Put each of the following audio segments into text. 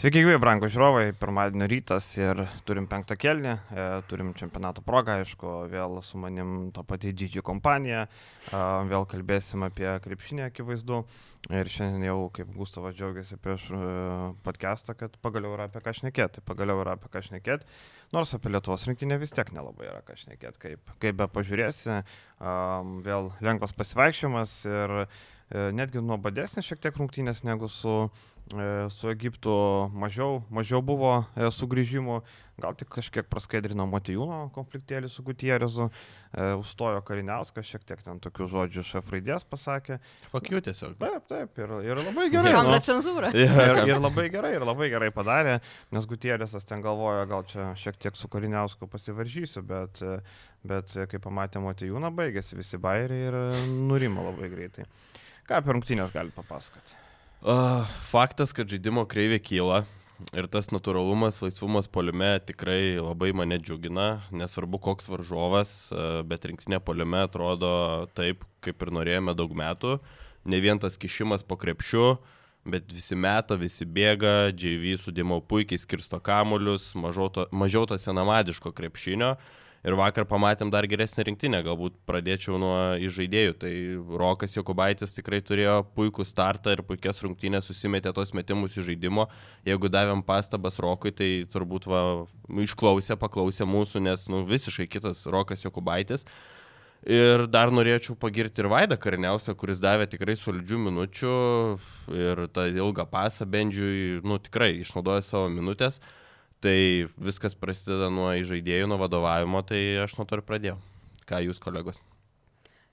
Sveiki, gyvi, brangų žiūrovai, pirmadienio rytas ir turim penktą kelnį, e, turim čempionato progą, aišku, vėl su manim ta pati didžiulė kompanija, e, vėl kalbėsim apie krepšinį akivaizdu. Ir šiandien jau, kaip Gustavas džiaugiasi prieš e, podcastą, kad pagaliau yra apie ką šnekėti, tai pagaliau yra apie ką šnekėti, nors apie Lietuvos rinktinę vis tiek nelabai yra ką šnekėti, kaip, kaip be pažiūrėsi, e, vėl lengvas pasivaikščiojimas ir e, netgi nuobodesnės šiek tiek rungtynės negu su E, su Egiptu mažiau, mažiau buvo e, sugrįžimų, gal tik kažkiek praskaidrino Matijūno konfliktėlį su Gutierezu, e, užstojo Kariniauskas, šiek tiek ten tokių žodžių šef raidės pasakė. Fakiu tiesiog. Taip, taip, ir, ir labai gerai. Kam nu. cenzūra? Ir, ir labai gerai, ir labai gerai padarė, nes Gutierėsas ten galvojo, gal čia šiek tiek su Kariniausku pasivaržysiu, bet, bet kai pamatė Matijūną, baigėsi visi bairiai ir nurimo labai greitai. Ką apie rungtynės gali papasakoti? Uh, faktas, kad žaidimo kreivė kyla ir tas natūralumas, laisvumas poliume tikrai labai mane džiugina, nesvarbu koks varžovas, bet rinktinė poliume atrodo taip, kaip ir norėjome daug metų. Ne vien tas kišimas po krepšiu, bet visi meta, visi bėga, JV sudėmo puikiai skirsto kamuolius, mažiau to, mažiau to senamadiško krepšinio. Uh, Ir vakar pamatėm dar geresnę rinktinę, galbūt pradėčiau nuo įžaidėjų. Tai Rokas Jokubaitis tikrai turėjo puikų startą ir puikias rungtynės susimetė tos metimus į žaidimo. Jeigu davėm pastabas Rokui, tai turbūt va, išklausė, paklausė mūsų, nes nu, visiškai kitas Rokas Jokubaitis. Ir dar norėčiau pagirti ir Vaidą Kariniausią, kuris davė tikrai solidžių minučių ir tą ilgą pasą Bendžiui, nu tikrai išnaudojo savo minutės. Uh, Tai viskas prasideda nuo žaidėjų, nuo vadovavimo, tai aš nuo to ir pradėjau. Ką jūs, kolegos?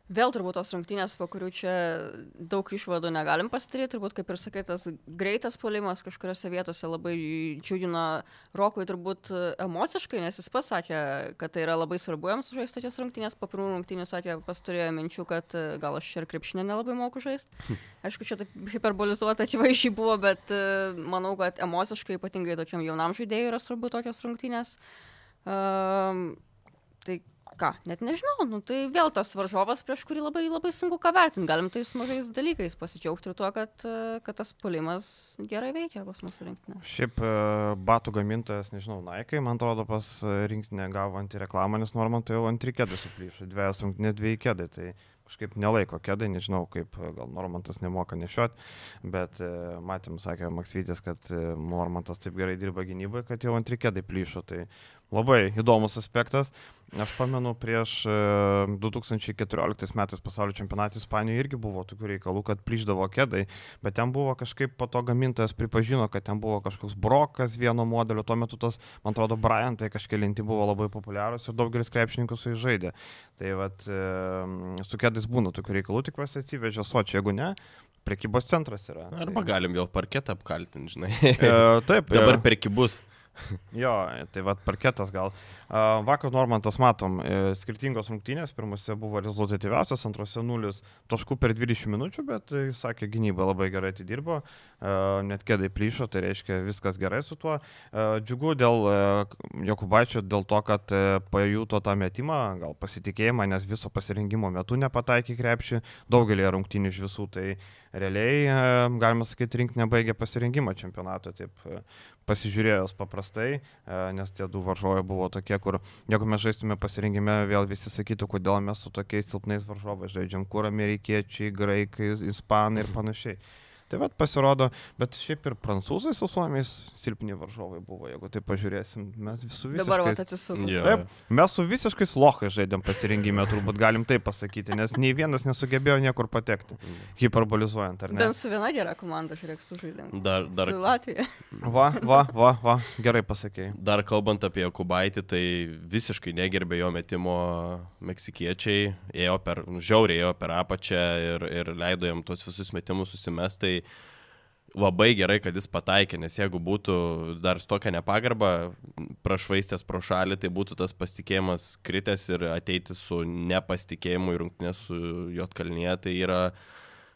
Vėl turbūt tos rungtynės, po kurių čia daug išvadų negalim pasidaryti, turbūt kaip ir sakai, tas greitas polimas kažkuriuose vietose labai džiugino Rokui turbūt emociškai, nes jis pats sakė, kad tai yra labai svarbu jam sužaisti tokias rungtynės, po pirmų rungtynių sakė, pas turėjo minčių, kad gal aš ir krepšinę nelabai moku žaisti. Aišku, čia taip hiperbolizuota akivaizdžiai buvo, bet manau, kad emociškai ypatingai tokiam jaunam žaidėjui yra svarbu tokios rungtynės. Um, tai ką, net nežinau, nu, tai vėl tas varžovas, prieš kurį labai, labai sunku ką vertinti. Galim tais mažais dalykais pasidžiaugti ir tuo, kad, kad tas pulimas gerai veikia pas mūsų rinktinę. Šiaip e, batų gamintojas, nežinau, Nike, man atrodo, pas rinktinę gavo anti reklamą, nes Normantui jau antri kėdai suplyšo, dviejas rungtynės dviejai kėdai. Tai kažkaip nelaiko kėdai, nežinau, kaip gal Normantas nemoka nešiot, bet e, matėm, sakė Maksytis, kad e, Normantas taip gerai dirba gynybai, kad jau antri kėdai plyšo. Tai labai įdomus aspektas. Aš pamenu, prieš 2014 e, metais pasaulio čempionatį Ispanijoje irgi buvo tokių reikalų, kad plyždavo kėdai, bet ten buvo kažkaip po to gamintojas pripažino, kad ten buvo kažkoks brokas vieno modelio, tuo metu tas, man atrodo, Bryantai kažkėlinti buvo labai populiarus ir daugelis krepšininkų su jais žaidė. Tai vad, e, su kėdais būna tokių reikalų, tikiuosi atsivežė sočiai, jeigu ne, prekybos centras yra. Arba galim vėl parketą apkaltinti, žinai. E, taip. Dabar prekybus. Jo, tai vad parketas gal. Vakar Normantas matom, e, skirtingos rungtynės, pirmose buvo rezultatyviausias, antrose nulis taškų per 20 minučių, bet jis sakė, gynyba labai gerai atidirbo, net kėdai plyšo, tai reiškia viskas gerai su tuo. Džiugu dėl e, Jokubaičio, dėl to, kad e, pajuto tą metimą, gal pasitikėjimą, nes viso pasirinkimo metu nepataikė krepšį, daugelį rungtynių iš visų, tai realiai, galima sakyti, rinktinė baigė pasirinkimą čempionato, taip pasižiūrėjus paprastai, nes tie du varžovai buvo tokie tokie, kur jeigu mes žaistume pasirinkime, vėl visi sakytų, kodėl mes su tokiais silpnais varžovais žaidžiam, kur amerikiečiai, graikai, ispanai ir panašiai. Tai vad pasirodo, bet šiaip ir prancūzai su suomiais silpni varžovai buvo, jeigu tai pažiūrėsim. Mes su visiškai... Dabar vat atsisukom. Yeah. Taip, mes su visiškai lochai žaidėm pasirinkime, turbūt galim tai pasakyti, nes nei vienas nesugebėjo niekur patekti, hiperbolizuojant, ar ne? Bent su viena gera komanda, žiūrėk, sužaidėm. Dar, dar... Su Latvija. Va, va, va, va, gerai pasakėjai. Dar kalbant apie Kubaitį, tai visiškai negerbė jo metimo meksikiečiai, ėjo per, žiauriai ėjo per apačią ir, ir leido jam tuos visus metimus susimestai labai gerai, kad jis pataikė, nes jeigu būtų dar tokia nepagarba prašvaistęs pro šalį, tai būtų tas pasitikėjimas kritęs ir ateiti su nepasitikėjimu į rungtinę su Jotkalnyje, tai yra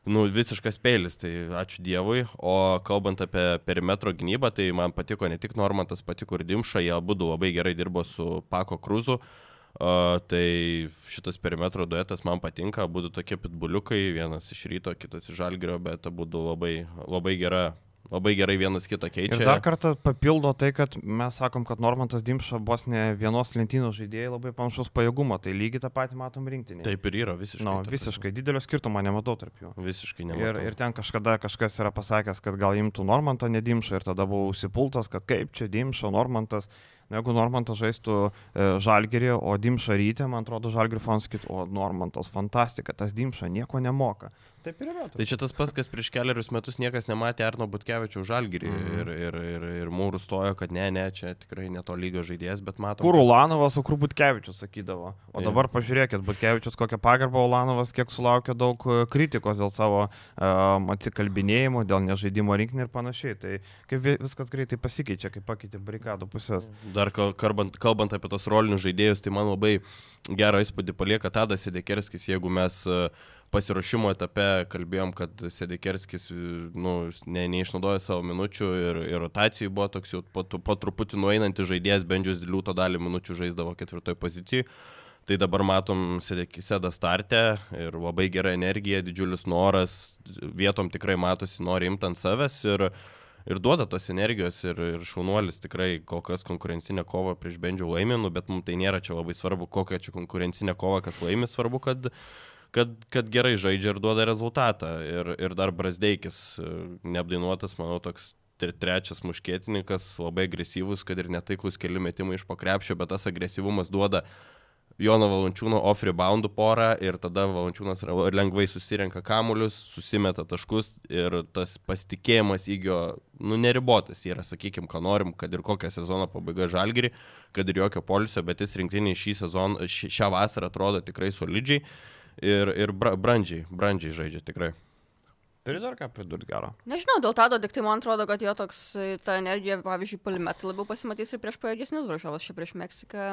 nu, visiškas peilis, tai ačiū Dievui. O kalbant apie perimetro gynybą, tai man patiko ne tik Normantas, patiko ir Dimša, jie abu labai gerai dirbo su Pako Kruzu. Uh, O, tai šitas perimetro duetas man patinka, būtų tokie pitbuliukai, vienas iš ryto, kitas iš žalgerio, bet būtų labai, labai gera labai gerai vienas kitą keičia. Ir dar kartą papildo tai, kad mes sakom, kad Normantas Dimša bus ne vienos lentynos žaidėjai labai panašus pajėgumo, tai lygiai tą patį matom rinktinėje. Taip ir yra, visiškai. No, prasme. visiškai didelio skirtumo nematau tarp jų. Visiškai Ir, nematau. ir ten kažkada kažkas yra pasakęs, kad gal imtų Normantą, ne Dimšą ir tada buvau užsipultas, kad kaip čia Dimša, Normantas. Na, Jeigu Normantas žaistų e, Žalgerį, o Dimša ryte, man atrodo, Žalgerį fans sakytų, o Normantas fantastika, tas Dimša nieko nemoka. Taip ir yra. Tai čia tas pats, kas prieš keliarius metus niekas nematė Arno Butkevičių žalgyrį Mhm. ir, ir, ir, ir mūrų stojo, kad ne, ne, čia tikrai ne to lygio žaidėjas, bet matom. Kur Ulanovas, o kur Butkevičius sakydavo. O dabar pažiūrėkit, Butkevičius kokią pagarbą Ulanovas, kiek sulaukė daug e, kritikos dėl savo um, atsikalbinėjimų, dėl nežaidimo rinkinį ir panašiai. Tai kaip vi- viskas greitai pasikeičia, kai pakeitė barikadų pusės. Dar kal- kalbant, kalbant apie tos rolinius žaidėjus, tai man labai gerą įspūdį palieka Tadas Sedekerskis, jeigu mes e, pasiruošimo etape kalbėjom, kad Sedekerskis nu, ne, neišnaudoja savo minučių ir, ir rotacijų buvo toks jau po, po truputį nueinantis žaidėjas, bendžius liūto dalį minučių žaisdavo ketvirtoje pozicijoje. Tai dabar matom Sedek- Sedą startę ir labai gera energija, didžiulis noras, vietom tikrai matosi, nori imti ant savęs ir, ir duoda tos energijos ir, ir šaunuolis tikrai kol kas konkurencinę kovą prieš bendžių laiminu, bet mums tai nėra čia labai svarbu, kokia čia konkurencinė kova, kas laimi, svarbu, kad, kad, kad gerai žaidžia ir duoda rezultatą. Ir, ir dar Brasdeikis, e, neapdainuotas, manau, toks tre- trečias muškietininkas, labai agresyvus, kad ir netaiklus keli metimai iš pokrepšio, bet tas agresyvumas duoda Jono Valančiūno off reboundų porą ir tada Valančiūnas lengvai susirenka kamuolius, susimeta taškus ir tas pasitikėjimas įgio, nu, neribotas yra, sakykime, ką norim, kad ir kokią sezono pabaiga žalgiri, kad ir jokio polisio, bet jis rinktiniai šį sezoną, ši, šią vasarą atrodo tikrai solidžiai ir, ir bra, brandžiai, brandžiai žaidžia tikrai. Turi dar ką pridurti gero. Nežinau, dėl tado, tik tai man atrodo, kad jo toks, ta energija, pavyzdžiui, polimetai labiau pasimatys ir prieš pajėgesnius varžovus, čia prieš Meksiką.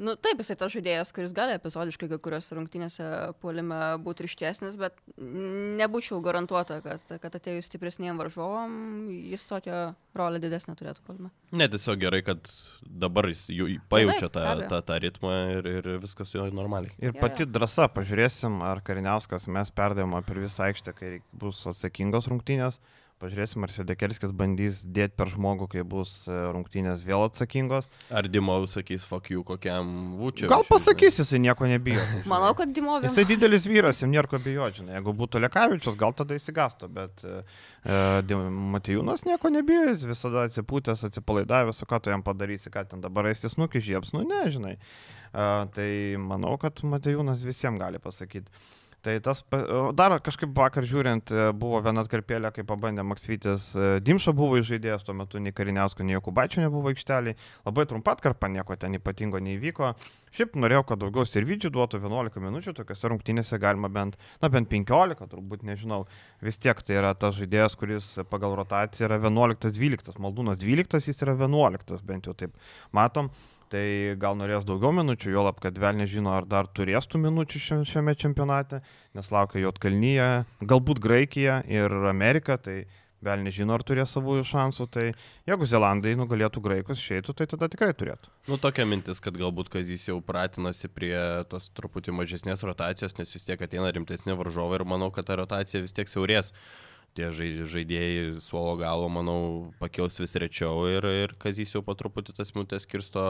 Nu, taip, jisai tas žaidėjas, kuris gali epizodiškai kai kuriuose rungtynėse puolime būti ryštesnis, bet nebūčiau garantuota, kad, kad atėjus stipresniem varžovom, jis tokią rolę didesnę turėtų puolime. Ne, tiesiog gerai, kad dabar jis jau pajaučia tą, tą, tą ritmą ir, ir viskas jo normaliai. Ir Jo, pati drąsa, pažiūrėsim, ar Kariniauskas mes perdavimą per visą aikštę, kai bus atsakingos rungtynės. Pažiūrėsim, ar Sedekerskis bandys dėti per žmogų, kai bus e, rungtynės vėl atsakingos. Ar Dimau sakys, fuck you, kokiam Vučiui. Gal pasakys, jisai nieko nebijo. Manau, kad Dimovė. Jisai didelis vyras, jam nėra ko bijoti, žinai. Jeigu būtų Lekavičius, gal tada įsigastų, bet e, e, Matijūnas nieko nebijo, jis visada atsipūtęs, atsipalaidavęs, o ką tu jam padarysi, ką ten dabar esi snukį žieps, nu ne, žinai. E, tai manau, kad Matijūnas visiems gali pasakyti. Tai tas, dar kažkaip vakar žiūrint, e, buvo viena atkarpėlė, kai pabandė Maksvytis, e, Dimša buvo žaidėjas, tuo metu nei Kariniausko, nei Jokubaičio nebuvo aikšteliai, labai trumpa atkarpa, nieko ten ypatingo neįvyko. Šiaip norėjau, kad daugiau servidžių duotų 11 minučių, tokiuose rungtynėse galima bent, na bent 15, turbūt nežinau. Vis tiek tai yra tas žaidėjas, kuris pagal rotaciją yra 11-12, Maldūnas 12, jis yra 11, bent jau taip matom. Tai gal norės daugiau minučių, jo lab, kad vėl nežino, ar dar turės tų minučių šia- šiame čempionate, nes laukia Jotkalnyje, galbūt Graikija ir Amerika, tai vėl nežino, ar turės savųjų šansų. Tai jeigu Zelandai nugalėtų Graikus, išeitų, tai tada tikrai turėtų. Nu, tokia mintis, kad galbūt Kazys jau pratinasi prie tos truputį mažesnės rotacijos, nes vis tiek ateina rimtesnė varžovai ir manau, kad ta rotacija vis tiek siaurės. Tie žai- žaidėjai suolo galo, manau, pakils vis rečiau ir, ir Kazys jau po truputį tas minutės skirsto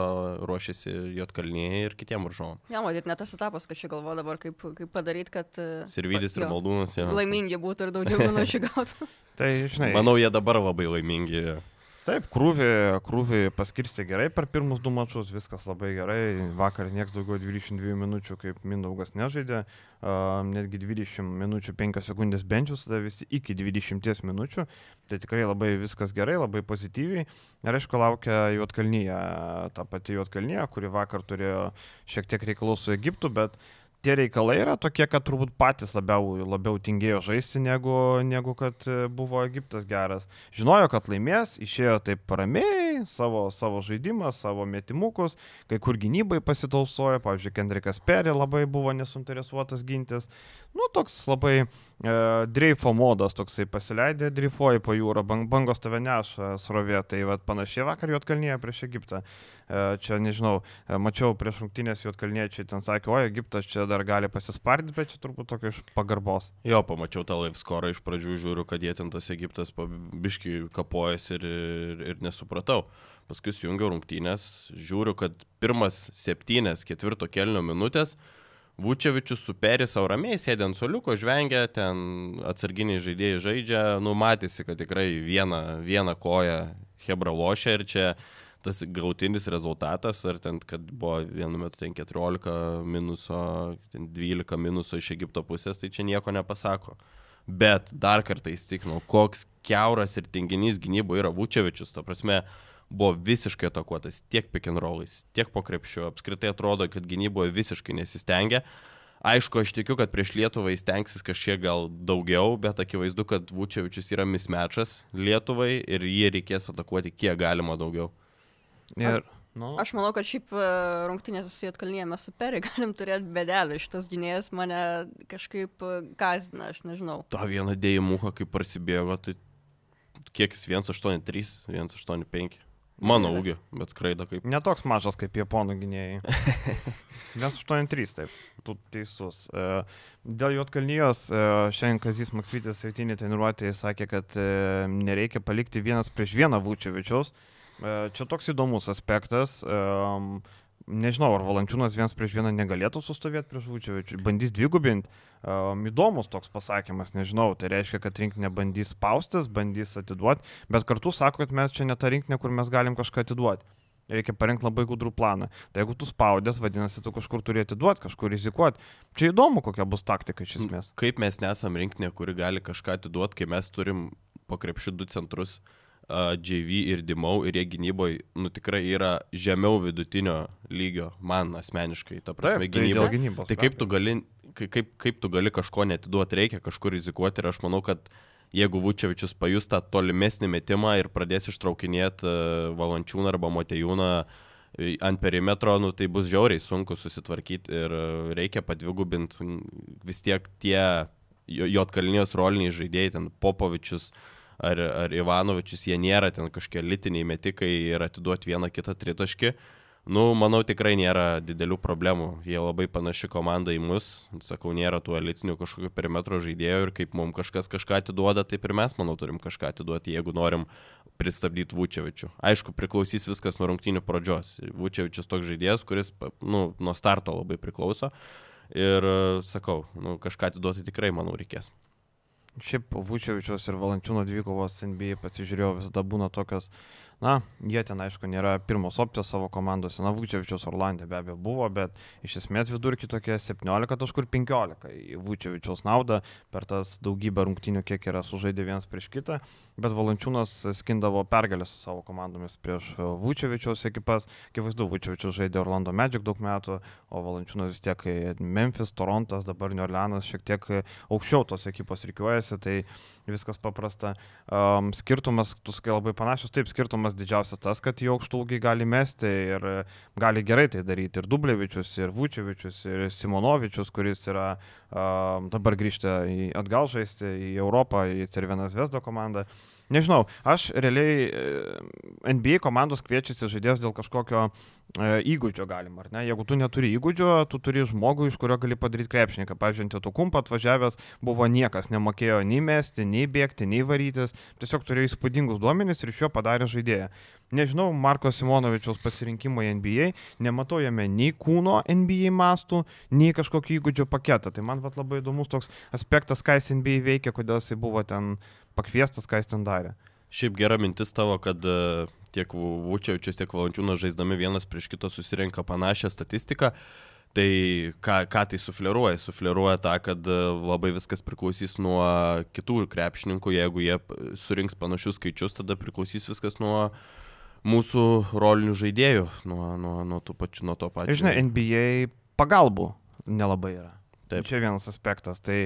ruošiasi Jotkalnyje ir kitiem varžovam. Ne, matyt, net tas etapas, kad čia galvo dabar, kaip, kaip padaryti, kad... e, Sirvidis ir Maldūnas. jo. Laimingi būtų ir daugiau minučių gautų. Tai, žinai, Manau, jie dabar labai laimingi. Taip, krūvį, krūvį paskirsti gerai per pirmus du mačus, viskas labai gerai. Vakar niekas daugiau 22 minučių kaip Mindaugas nežaidė, uh, netgi 20 minučių 5 sekundės benčius, tada visi iki 20 minučių. Tai tikrai labai viskas gerai, labai pozityviai. Ir aišku, laukia Juotkalnyje, ta pati Juotkalnyje, kuri vakar turėjo šiek tiek reikalų su Egiptu, bet tie reikalai yra tokie, kad turbūt patys labiau, labiau tingėjo žaisti, negu, negu kad e, buvo Egiptas geras. Žinojo, kad laimės, išėjo taip ramiai, savo, savo žaidimą, savo metimukus, kai kur gynybai pasitausojo, pavyzdžiui, Kendrikas Perė labai buvo nesuinteresuotas gintis. Nu, toks labai e, dreifo modas toksai pasileidė, dreifuoji po jūrą, bang, bangos tave neša srovė, tai vad panašiai vakar Jotkalnyje prieš Egiptą. Čia nežinau, mačiau prieš rungtynės Jotkalniečiai, ten sakė, o Egiptas čia dar gali pasispardyti, bet čia turbūt tokio iš pagarbos. Jo, pamačiau tą live score iš pradžių, žiūriu, kad jie ten tas Egiptas biški kapojasi ir, ir, ir nesupratau. Paskui jungiau rungtynės, žiūriu, kad pirmas septynės ketvirto kelnio minutės Vučevičius su Peris savo ramiai sėdė ant soliuko, žvengia, ten atsarginiai žaidėjai žaidžia, numatysi, kad tikrai vieną, vieną koją Hebra lošia ir čia tas gautinis rezultatas, ar ten, kad buvo vienu metu ten 14 minuso, ten 12 minuso iš Egipto pusės, tai čia nieko nepasako. Bet dar kartą įstikinau, koks keuras ir tinginys gynyboje yra Vučevičius, ta prasme, buvo visiškai atakuotas tiek pick and rollais, tiek po krepšiu. Apskritai atrodo, kad gynyboje visiškai nesistengia. Aišku, aš tikiu, kad prieš Lietuvą jis tenksis kažkiek gal daugiau, bet akivaizdu, kad Vučevičius yra mismečas Lietuvai ir jį reikės atakuoti kiek galima daugiau. Ir, nu. Aš manau, kad šiaip e, rungtynės su Jotkalnyje mes su Peri galim turėti bedelį. Šitas gynėjas mane kažkaip gazdina, aš nežinau. Ta viena dėjimuka, kaip prasidėjo, tai kiek jis 183, 185. Mano ūgio, bet skraido kaip. Netoks mažas kaip japonų gynėjai. 183, taip, tu teisus. E, dėl Jotkalnyjos e, šiandien Kazis Maksvytis rytinį treniruotėje sakė, kad e, nereikia palikti vienas prieš vieną Vučevičiaus. Čia toks įdomus aspektas nežinau, ar Valančiūnas vienas prieš vieną negalėtų sustovėti prieš Vučevičių, bandys dvigubinti. Um, įdomus toks pasakymas, nežinau, tai reiškia, kad rinkinė bandys spaustis, bandys atiduoti, bet kartu sako, kad mes čia ne ta rinkinė, kur mes galim kažką atiduoti. Reikia parengti labai gudrų planą. Tai jeigu tu spaudės, vadinasi, tu kažkur turi atiduoti, kažkur rizikuoti. Čia įdomu, kokia bus taktika iš esmės. Kaip mes nesam rinkinė, kuri gali kažką atiduoti, kai mes turim po krepšių du centrus uh, JV ir Dimau ir jie gynyboje, nu tikrai yra žemiau vidutinio lygio, man asmeniškai, ta prasme, Taip, tai gynyba. Tai, gynybos, tai kaip tu, gali, kaip, kaip tu gali kažko netiduoti, reikia kažkur rizikuoti ir aš manau, kad jeigu Vučevičius pajus tą tolimesnį metimą ir pradės ištraukinėti uh, Valančiūną arba Motejūną ant perimetro, nu, tai bus žiauriai sunku susitvarkyti ir reikia padvigubinti vis tiek tie Jotkalnijos roliniai žaidėjai, ten Popovičius, uh, ar, ar Ivanovičius, jie nėra ten kažkokie litiniai metikai ir atiduoti vieną kitą tritaškį. Nu, manau, tikrai nėra didelių problemų. Jie labai panaši komanda į mus. Sakau, nėra tų elitinių kažkokių perimetro žaidėjų ir kaip mums kažkas kažką atiduoda, taip ir mes, manau, turim kažką atiduoti, jeigu norim pristabdyti Vučevičių. Aišku, priklausys viskas nuo rungtynių pradžios. Vučevičius toks žaidėjas, kuris nu, nuo starto labai priklauso. Ir sakau, nu, kažką atiduoti tikrai, manau, reikės. Šiaip Vučevičiaus ir Valančiūno dvikovos NBA pasižiūrėjau, visada būna tokios Na, jie ten, aišku, nėra pirmos opcijos savo komandose. Na, Vučevičiaus Orlandė be abejo buvo, bet iš esmės vidurki tokie 17 taškų ir 15 į Vučevičiaus naudą per tas daugybę rungtynių, kiek yra sužaidė vienas prieš kitą. Bet Valančiūnas skindavo pergalę su savo komandomis prieš Vučevičiaus ekipas. Akivaizdu, Vučevičius žaidė Orlando Magic daug metų, o Valančiūnas vis tiek Memphis, Torontas, dabar New Orleanas šiek tiek aukščiau tos ekipos reikiuojasi. Tai viskas paprasta. Um, skirtumas, tu sakai labai panašus, taip, skirtumas didžiausias tas, kad jų aukštaugiai gali mesti ir gali gerai tai daryti. Ir Dublevičius, ir Vučevičius, ir Simonovičius, kuris yra um, dabar grįžta į atgal žaisti į Europą, į Cervenas Vesdo komandą. Nežinau, aš realiai NBA komandos kviečiasi žaidėjus dėl kažkokio E, įgūdžio galima, ar ne? Jeigu tu neturi įgūdžio, tu turi žmogų, iš kurio gali padaryti krepšininką. Pavyzdžiui, ant tu kumpą atvažiavęs buvo niekas, nemokėjo nei mesti, nei bėgti, nei varytis, tiesiog turėjo įspūdingus duomenis ir iš jo padarė žaidėją. Nežinau, Marko Simonovičiaus pasirinkimo į NBA, nematau jame nei kūno NBA mastų, nei kažkokio įgūdžio paketą. Tai man vat, labai įdomus toks aspektas, ką jis NBA veikia, kodėl jis buvo ten pakviestas, ką jis ten darė. Šiaip gera mintis tavo, kad uh tiek Vučiavičius, tiek Valančiūnas žaisdami vienas prieš kitą susirenka panašią statistiką. Tai ką, ką tai sufleruoja? Sufleruoja tą, kad e, labai viskas priklausys nuo kitų krepšininkų. Jeigu jie surinks panašius skaičius, tada priklausys viskas nuo mūsų rolinių žaidėjų, nuo, nuo, nuo, pačių, nuo to pačio. Žinai, NBA pagalbų nelabai yra. Taip. Čia vienas aspektas. Tai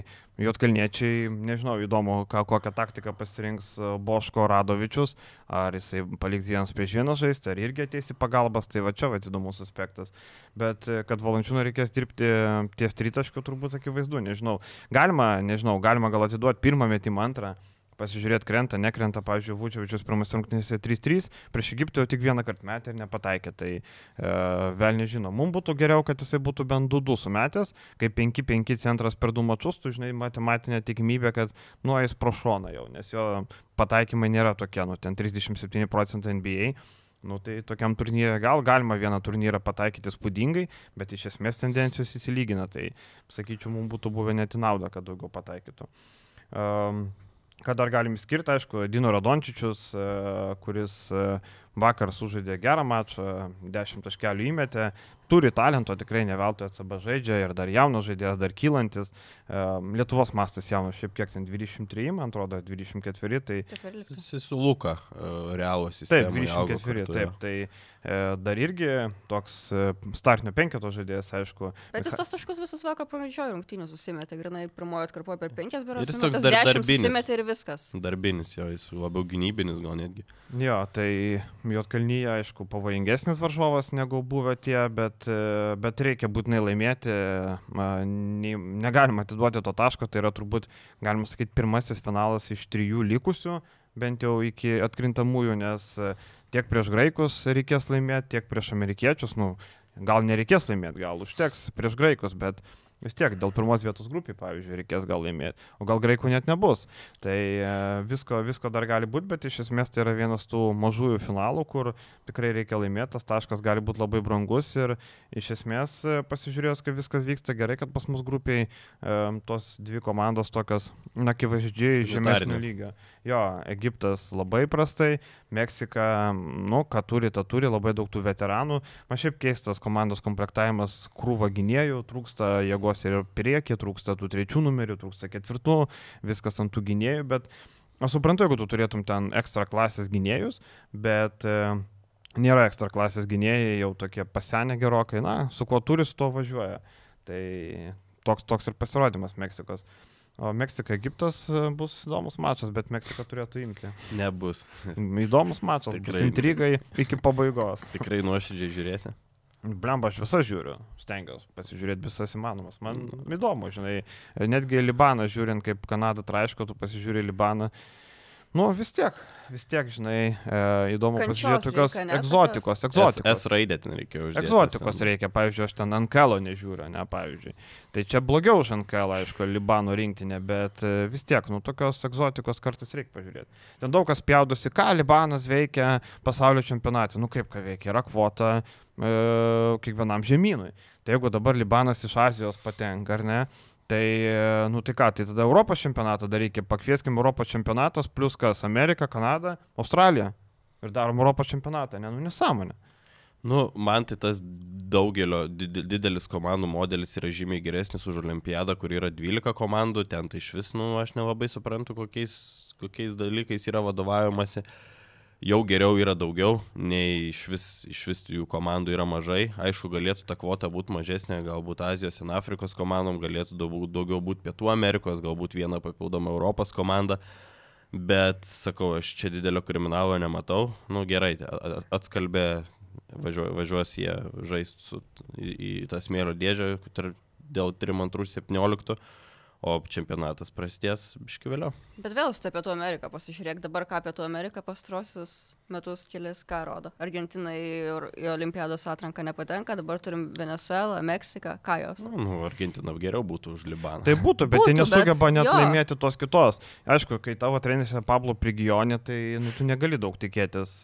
Jotkalniečiai, nežinau, įdomu, ką, kokią taktiką pasirinks e, Boško Radovičius, ar jisai paliks vienas prieš vieną žaisti, ar irgi ateis į pagalbas, tai va čia va įdomus aspektas. Bet e, kad valančiūną reikės dirbti ties tritaškiu, turbūt akivaizdu, nežinau. Galima, nežinau, galima gal atiduoti pirmą metimą, antrą pasižiūrėti, krenta, nekrenta, pavyzdžiui, Vučevičius pirmas rungtynėse 3-3, prieš Egiptą jau tik vieną kartą metė ir nepataikė, tai e, vėl nežino. Mums būtų geriau, kad jisai būtų bent 2-2 sumetęs, kai 5-5 centras per 2 mačius, tu žinai matematinė tikimybė, kad nuėjęs pro šoną jau, nes jo pataikymai nėra tokie, nu ten 37 procentai NBA. Nu, tai tokiam turnyrė gal galima vieną turnyrą pataikyti spūdingai, bet iš esmės tendencijos įsilygina, tai sakyčiau, mums būtų buvę net į naudą, kad daugiau pataikytų. Um, Ką dar galim skirti, aišku, Dino Radončičius, e, kuris e, vakar sužaidė gerą mačą, 10 taškelių įmetė, turi talento, tikrai ne veltui atsaba žaidžia ir dar jaunas žaidėjas, dar kylantis. Lietuvos mastas jaunas, šiaip kiek ten 23, man atrodo, 24, tai... Jis su Luka, e, realus jis. Taip, 24, taip, tai e, dar irgi toks e, startinio penketo žaidėjas, aišku. Bet jis tos taškus visus vakar pradžioje rungtynių susimetė, grinai pirmojo atkarpoje per penkias beros. Jis toks dar, darbinis. Susimetė ir viskas. Darbinis jo, jis labiau gynybinis gal netgi. Jo, tai Jotkalnyje, aišku, pavojingesnis varžovas negu buvę tie, bet, bet reikia būtinai laimėti. Negalima atiduoti to taško, tai yra turbūt, galima sakyti, pirmasis finalas iš trijų likusių, bent jau iki atkrintamųjų, nes tiek prieš graikus reikės laimėti, tiek prieš amerikiečius, nu, gal nereikės laimėti, gal užteks prieš graikus, bet vis tiek dėl pirmos vietos grupiai, pavyzdžiui, reikės gal laimėti, o gal graikų net nebus. Tai e, visko, visko dar gali būti, bet iš esmės tai yra vienas tų mažųjų finalų, kur tikrai reikia laimėti, tas taškas gali būti labai brangus ir iš esmės e, pasižiūrėjus, kaip viskas vyksta gerai, kad pas mus grupiai e, tos dvi komandos tokios, na, akivaizdžiai žemesnio lygio. Jo, Egiptas labai prastai, Meksika, nu, ką turi, tą turi, labai daug tų veteranų. Man šiaip keistas komandos komplektavimas, krūva gynėjų, trūksta jėgos ir priekį, trūksta tų trečių numerių, trūksta ketvirtų, viskas ant tų gynėjų, bet aš suprantu, jeigu tu turėtum ten ekstra klasės gynėjus, bet e, nėra ekstra klasės gynėjai, jau tokie pasenę gerokai, na, su kuo turi, su tuo važiuoja. Tai toks, toks ir pasirodymas Meksikos. O Meksika, Egiptas e, bus įdomus mačas, bet Meksika turėtų imti. Nebus. Įdomus mačas, Tikrai. intrigai iki pabaigos. Tikrai nuoširdžiai žiūrėsi. Blemba, aš visą žiūriu, stengiuosi pasižiūrėti visas įmanomas. Man įdomu, žinai, netgi Libaną žiūrint, kaip Kanada traiško, tu pasižiūri Libaną. Uh, Nu, vis tiek, vis tiek, žinai, e, įdomu pasižiūrėti tokios reikia, egzotikos, egzotikos. S, S raidė ten reikia uždėti. Egzotikos reikia, pavyzdžiui, aš ten Ankelo nežiūriu, ne, pavyzdžiui. Tai čia blogiau už Ankelą, aišku, Libano rinktinė, bet e, vis tiek, nu, tokios egzotikos kartais reikia pažiūrėti. Ten daug kas pjaudosi, ką Libanas veikia pasaulio čempionate, nu kaip ką veikia, yra kvota e, kiekvienam žemynui. Tai jeigu dabar Libanas iš Azijos patenka, ar ne, Tai, e, nu tai ką, tai tada Europos čempionatą darykime, pakvieskim Europos čempionatas, plus kas - Amerika, Kanada, Australija. Ir darom Europos čempionatą, ne, nu nesąmonė. Nu, man tai tas daugelio didelis komandų modelis yra žymiai geresnis už Olimpiadą, kur yra 12 komandų, ten tai iš vis, nu, aš nelabai suprantu, kokiais, kokiais dalykais yra vadovaujamasi. Uh, jau geriau yra daugiau, nei iš vis, iš vis jų komandų yra mažai. Aišku, galėtų ta kvota būti mažesnė, galbūt Azijos ir Afrikos komandom, galėtų daugiau, daugiau būti Pietų Amerikos, galbūt viena papildoma Europos komanda. Bet, sakau, aš čia didelio kriminalo nematau. Nu gerai, atskalbė, važiuos, važiuos jie žaisti į, į tą smėlio dėžę dėl 3-2-17 o čempionatas prasidės biški vėliau. Bet vėl su Pietų Amerika pasižiūrėk, dabar ką Pietų Amerika pastrosius metus kelias ką rodo. Argentina į Olimpiados atranką nepatenka, dabar turim Venezuelą, Meksiką, ką jos. Nu, nu, Argentina geriau būtų už Libaną. Tai būtų, bet būtų, tai nesugeba bet, net jo. laimėti tos kitos. Aišku, kai tavo treneris Pablo Prigionė, tai nu, tu negali daug tikėtis.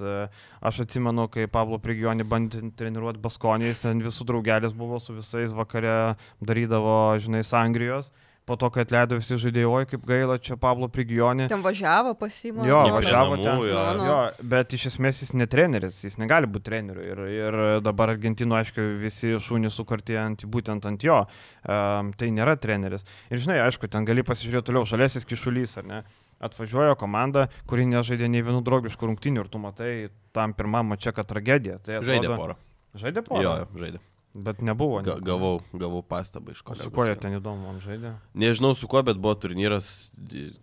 Aš atsimenu, kai Pablo Prigionė bandė treniruoti Baskonės, ten visų draugelis buvo su visais vakare, darydavo, žinai, Sangrijos po to, kai atleido visi žaidėjai, oi kaip gaila, čia Pablo Prigionė. Ten važiavo pasimą. Jo, važiavo namų, ten. Jo. Jo, bet iš esmės jis ne treneris, jis negali būti treneriu. Ir, ir dabar Argentino, aišku, visi šūnys sukarti ant, būtent ant jo. Um, tai nėra treneris. Ir žinai, aišku, ten gali pasižiūrėti toliau, šalėsis kišulys, ar ne? Atvažiuoja komanda, kuri nežaidė nei vienų draugiškų rungtynių ir tu matai tam pirmam mačią, kad tragedija. Tai atrodo... Žaidė porą. Žaidė porą. Jo, žaidė. Bet nebuvo. Ga, gavau, gavau pastabą iš O kolegų. Su kuo jie ten įdomu, man žaidė? Nežinau su kuo, bet buvo turnyras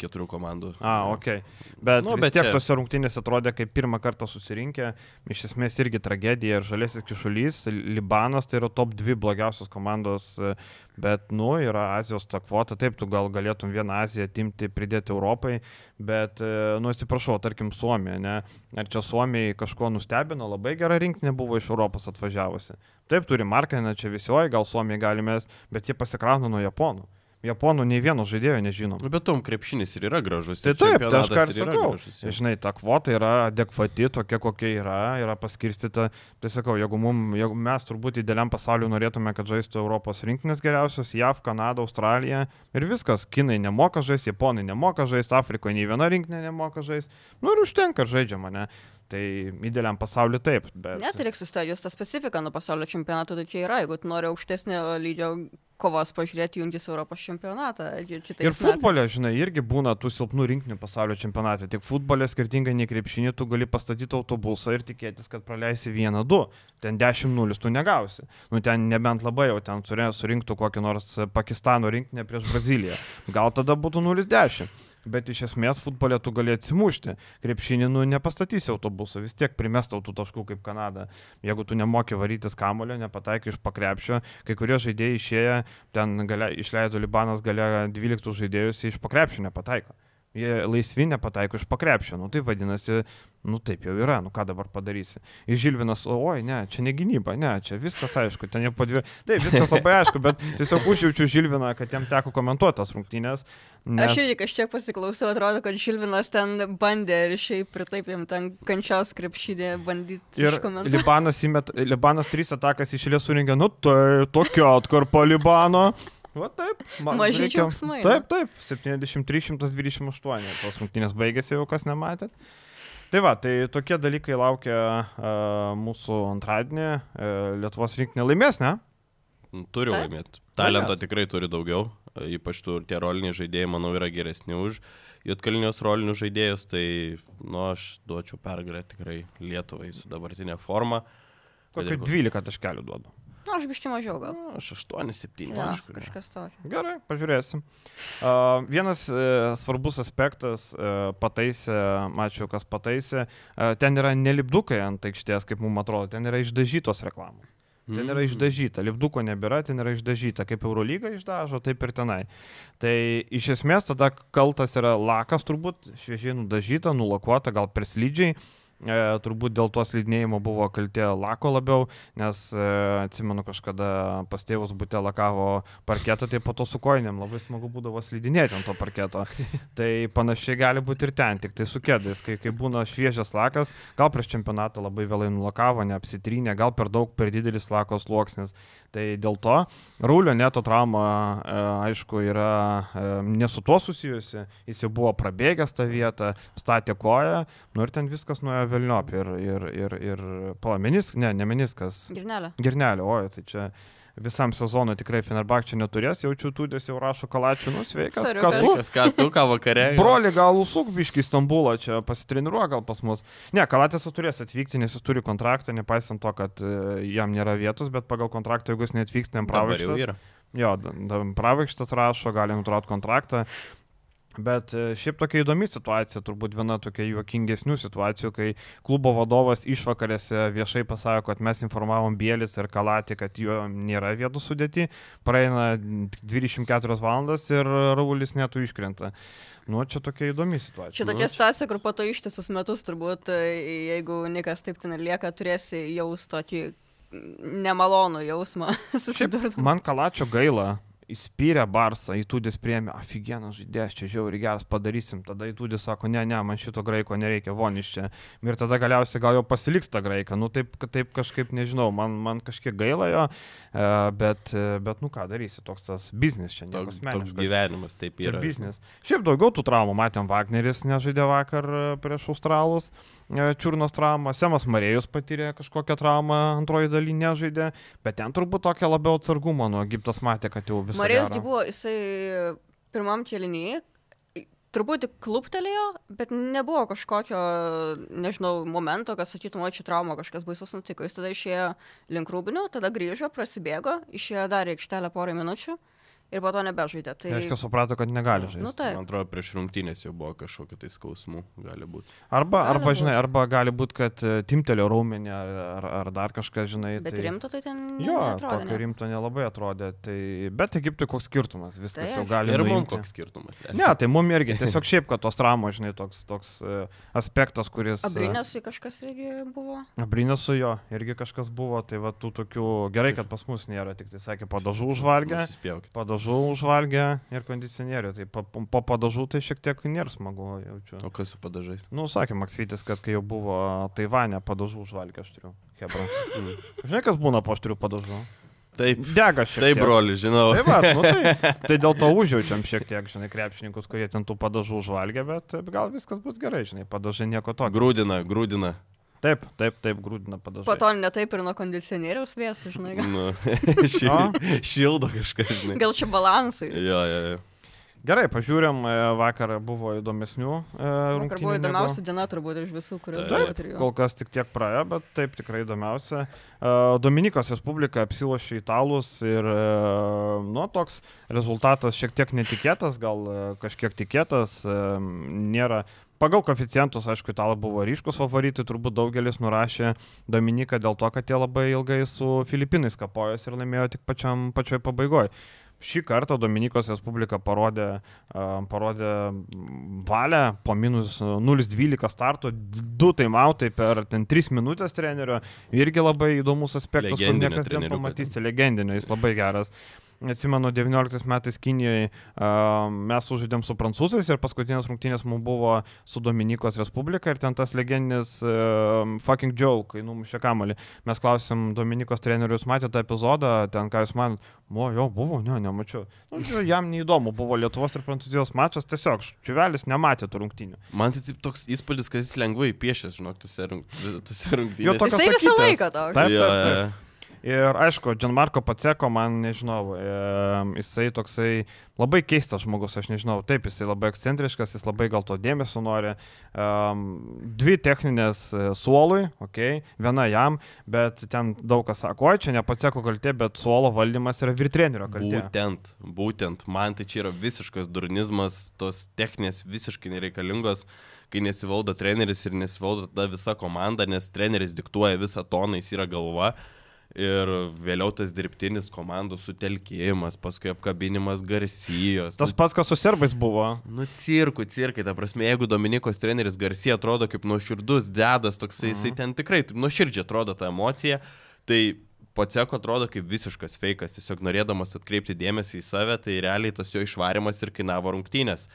keturių komandų. A, ok. Bet, Nu, bet tiek čia- tose rungtynėse atrodė, kaip pirmą kartą susirinkę, iš esmės irgi tragedija ir žalėsis kišulys, Libanas tai yra top 2 blogiausios komandos, bet, nu, yra Azijos ta kvota, taip, tu gal galėtum vieną Aziją atimti, pridėti Europai, bet, e, nu, atsiprašau, tarkim, Suomija, ne? Ar čia Suomijai kažko nustebino, labai gera rinktinė buvo iš Europos atvažiavusi. Taip, turi Markiną, čia visioji, gal Suomijai galimės, bet jie pasikrauna nuo Japonų. Japonų nei vieno žaidėjo nežinom. Nu, bet tom krepšinis ir yra gražus. Tai ir taip, tai aš ką ir sakau. gražus, jo. Žinai, ta kvota yra adekvati, tokia kokia yra, yra paskirstyta. Tai sakau, jeigu, mum, jeigu mes turbūt idealiam pasauliu norėtume, kad žaistų Europos rinktinės geriausios, JAV, Kanada, Australija ir viskas. Kinai nemoka žaisti, Japonai nemoka žaisti, Afrikoje nei viena rinktinė nemoka žaisti. Nu ir užtenka žaidžiama, ne? Tai idealiam pasauliu taip. Bet... Net reikia sustabdyti tą specifiką nuo pasaulio čempionato, tai čia yra, jeigu tu nori aukštesnio lygio kovos pažiūrėti, jungtis Europos čempionatą. ir Ir metais. futbole, žinai, irgi būna tų silpnų rinktinių pasaulio čempionate. Tik futbole, skirtingai nei krepšinį, tu gali pastatyti autobusą ir tikėtis, kad praleisi vieną, du. Ten 10-0 tu negausi. Nu, ten nebent labai jau ten surė- surinktų kokį nors Pakistano rinktinę prieš Braziliją. Gal tada būtų 0-10. Bet iš esmės futbolė tu gali atsimušti. Krepšinį, nu, nepastatysi autobusą, vis tiek primestau tų taškų kaip Kanada. Jeigu tu nemoki varytis kamulio, nepataikai iš pakrepšio, kai kurie žaidėjai išėję, ten galia, išleido Libanas galia 12 žaidėjus, iš pakrepšio nepataiko. Jie laisvi nepataiko iš pakrepšio. Nu tai vadinasi, nu taip jau yra, nu ką dabar padarysi. Ir Žilvinas, oi, ne, čia ne gynyba, ne, čia viskas aišku, ten jau po dvi. Taip, viskas labai aišku, bet tiesiog užjaučiu Žilviną, kad jam teko komentuoti tas rungtynės. Nes... Aš irgi kažkiek pasiklausiau, atrodo, kad Šilvinas ten bandė ir šiaip ir taip jam ten kančios krepšydė bandyti Ir. Libanas, įmet, Libanas trys atakas išėlės surinkė, nu tai tokia atkarpa Libano. Va taip. man reikia- džiaugsmai, Taip, taip. 73-128. Tos rungtynės baigėsi jau kas nematėt. Tai va, tai tokie dalykai laukia uh, mūsų antradienį. Uh, Lietuvos rinkinė laimės, ne? Nu, Turi Taip. laimėti. Talento Laimės. tikrai turi daugiau. e, Ypač tų tie roliniai žaidėjai, manau, yra geresni už Jotkalinius rolinius žaidėjus. Tai, nu, aš duočiau pergalę tikrai Lietuvai su dabartinė forma. Koks- 12 taškelių duodu. Na, aš biški mažiau gal. Nu, Aš 8-7. Ja, kažkas tokio. Gerai, pažiūrėsim. Uh, vienas uh, svarbus aspektas, uh, pataisė, mačiau, kas pataisė, uh, ten yra nelipdukai ant aikštės, kaip mums atrodo, ten yra išdažytos reklamos. Ten yra Mm. išdažyta, lipduko nebėra, ten yra išdažyta, kaip Eurolyga išdažo, taip ir tenai. Tai iš esmės tada kaltas yra lakas turbūt, šviežiai nudažyta, nulakuota, gal per slidžiai. E, turbūt dėl to slidinėjimo buvo kaltė lako labiau, nes e, atsimenu kažkada pas tėvus būtė lakavo parketą, tai po to su koinėm labai smagu būdavo slidinėti ant to parketo. tai panašiai gali būti ir ten, tik tai su kėdais, kai, kai būna šviežias lakas, gal prieš čempionatą labai vėlai nulakavo, neapsitrynė, gal per daug, per didelis lakos sluoksnis. Tai dėl to Rūlio neto trauma, e, aišku, yra e, ne su tuo susijusi, jis jau buvo prabėgęs tą vietą, statė koją, nu ir ten viskas nuėjo velniop. Ir, ir, ir, ir palamenis, ne, ne meniskas, Girnelė. girnelė, oi, tai čia visam sezonui tikrai Fenerbakčių neturės, jaučiu tūdės jau rašo kalačių, nu sveikas, kad tu. Ką tu, ką vakare? Broli, gal užsuk biški Stambulą čia pasitreniruoja gal pas mus. Ne, Kalatės turės atvykti, nes jis turi kontraktą, nepaisant to, kad e, jam nėra vietos, bet pagal kontraktą, jeigu jis neatvyks, ten yra. Jo, pravaikštas rašo, gali nutraukti kontraktą. Bet e, šiaip tokia įdomi situacija, turbūt viena tokia juokingesnių situacijų, kai klubo vadovas išvakarėse viešai pasako, kad mes informavom Bielis ir Kalatį, kad jo nėra vietų sudėti, praeina 24 valandas ir Raulis netų iškrenta. Nu, čia tokia įdomi situacija. Čia tokia situacija, kur po to ištisus metus turbūt, e, jeigu Nikas taip ten lieka, turėsi jaus tokį nemalonų jausmą susidurti. Man Kalačio gaila. Įspyrė Barsą, įtūdis priemė, aфиgenas žaidėjas, čia žiauri geras padarysim. Tada įtūdis sako, ne, ne, man šito graiko nereikia, voniš čia. Ir tada galiausiai gal jau pasiliks tą graiką. Nu taip, taip kažkaip nežinau, man, man kažkiek gaila jo, e, bet, e, bet nu ką darysi, toks tas biznis čia, nieko Toks, toks gyvenimas, taip yra. biznis. Šiaip daugiau tų traumų matėm, Wagneris nežaidė vakar e, prieš Australus, e, Čiurnos traumą, Semas Marėjus patyrė kažkokią traumą, antroji daly nežaidė, bet ten turbūt tokia labiau atsargumo, nu, Egiptas matė, kad jau visą Marijos buvo, jisai pirmam kėlinį truputį kluptelėjo, bet nebuvo kažkokio, nežinau, momento, kad sakytum, o čia trauma kažkas baisus nutiko. Jis tada išėjo link rūbinių, tada grįžo, prasibėgo, išėjo dar į aikštelę porą minučių ir po to nebežaidė. Tai... Tai aiškiai suprato, kad negali žaisti. Nu, taip. Man atrodo, prieš rungtynės jau buvo kažkokiu tai skausmu, gali būti. Arba, Gali arba būt. žinai, arba gali būti, kad e, timtelio raumenį ar, ar, ar dar kažką, žinai. Bet tai... rimto tai ten ne- Jo, neatrodė. tokio Ne. rimto nelabai atrodė. Tai... Bet Egiptui koks skirtumas, viskas Tai jau gali Ir mums koks skirtumas. realiai. Ne, tai mum irgi. Tiesiog šiaip, kad tos tramos, žinai, toks, toks e, aspektas, kuris... e, Abrinėsui kažkas irgi buvo. Abrinės su jo, irgi kažkas buvo, tai va tų tokių, gerai, kad pas mus nėra, tik tai sakė, padažų užvalgę, Nusispjaukit. Padažų užvalgę ir kondicionierių, tai po, po padažų tai šiek tiek nėra smagu, jaučiu. O kas su padažais? Nu, sakė Maksvitis, kad kai jau buvo Taivane, padažų užvalgę aš turiu. Hebra. Mm. Žinai, kas būna po aš turiu padažų? Taip, Dega šiek taip, tiek. broli, žinau. Tai, va, nu, tai, tai dėl to užjaučiam šiek tiek, žinai, krepšininkus, kurie ten tų padažų užvalgė, bet gal viskas bus gerai, žinai, padažai nieko tokio. Grūdina, grūdina. Taip, taip, taip, grūdina padažai. Po to ne taip ir nuo kondicionieriaus vėsų, žinai. Gal, Nu, ši- šildo kažką, žinai. gal čia balansui. Jo, jo, jo. Gerai, pažiūrėm, e, vakar buvo įdomesnių. e, Vakar buvo įdomiausia diena turbūt iš visų, kurios buvo trijų. kol kas tik tiek praėjo, bet taip tikrai įdomiausia. E, Dominikos Respublika apsilošė italus ir, e, nu, toks rezultatas šiek tiek netikėtas, gal e, kažkiek tikėtas, e, nėra. Pagal koficientus, aišku, italai buvo ryškus favoritai, turbūt daugelis nurašė Dominiką dėl to, kad jie labai ilgai su Filipinais kapojosi ir laimėjo tik pačiam, pačioj pabaigoje. Šį kartą Dominikos Respublika parodė, parodė valią po minus 0,12 starto, 2 taimautai per ten 3 minutės trenerio. Irgi labai įdomus aspektas, kur niekas ten treneriuko pamatysi. Legendinio, jis labai geras. Atsimenu, 19 metais Kinijoje mes sužaidėm su prancūzais ir paskutinės rungtynės mums buvo su Dominikos Respublika ir ten tas legendinis fucking Joe, kai numušė kamalį. Mes klausėm Dominikos trenerius, matėte tą epizodą, ten ką jūs man, o jo, buvo, ne, nemačiau. Nu, jam neįdomu, buvo Lietuvos ir Prancūzijos mačas, tiesiog Čiuvelis nematė tų rungtynių. Man tai taip toks įspūdis, kad jis lengvai piešia, žinok, tose rung- rungtynėse. tokios Jisai visą laiką toks. Taip, taip, taip. jo, jo. Ir aišku, Gianmarco Paceko, man nežinau, jisai toksai labai keistas žmogus, aš nežinau, taip, jisai labai ekscentriškas, jis labai gal to dėmesio nori. Dvi techninės e, suolui, ok, viena jam, bet ten daug kas sako, oi, čia ne Paceko kaltė, bet suolo valdymas yra virtrenerio kaltė. Būtent, būtent, man tai čia yra visiškas durnizmas, tos techninės visiškai nereikalingos, kai nesivaldo treneris ir nesivaldo ta visa komanda, nes treneris diktuoja visą toną, jis yra galva. Ir vėliau tas dirbtinis komandų sutelkimas, paskui apkabinimas garsijos. Tas pats, kas su serbais buvo. Nu, cirkų, cirkai, ta prasme, jeigu Dominikos treneris Garcia atrodo kaip nuoširdus dedas, toksai, jisai ten tikrai nuoširdžiai atrodo ta emocija, tai Paceko atrodo kaip visiškas fejkas, tiesiog norėdamas atkreipti dėmesį į save, tai realiai tas jo išvarimas ir kainavo rungtynės.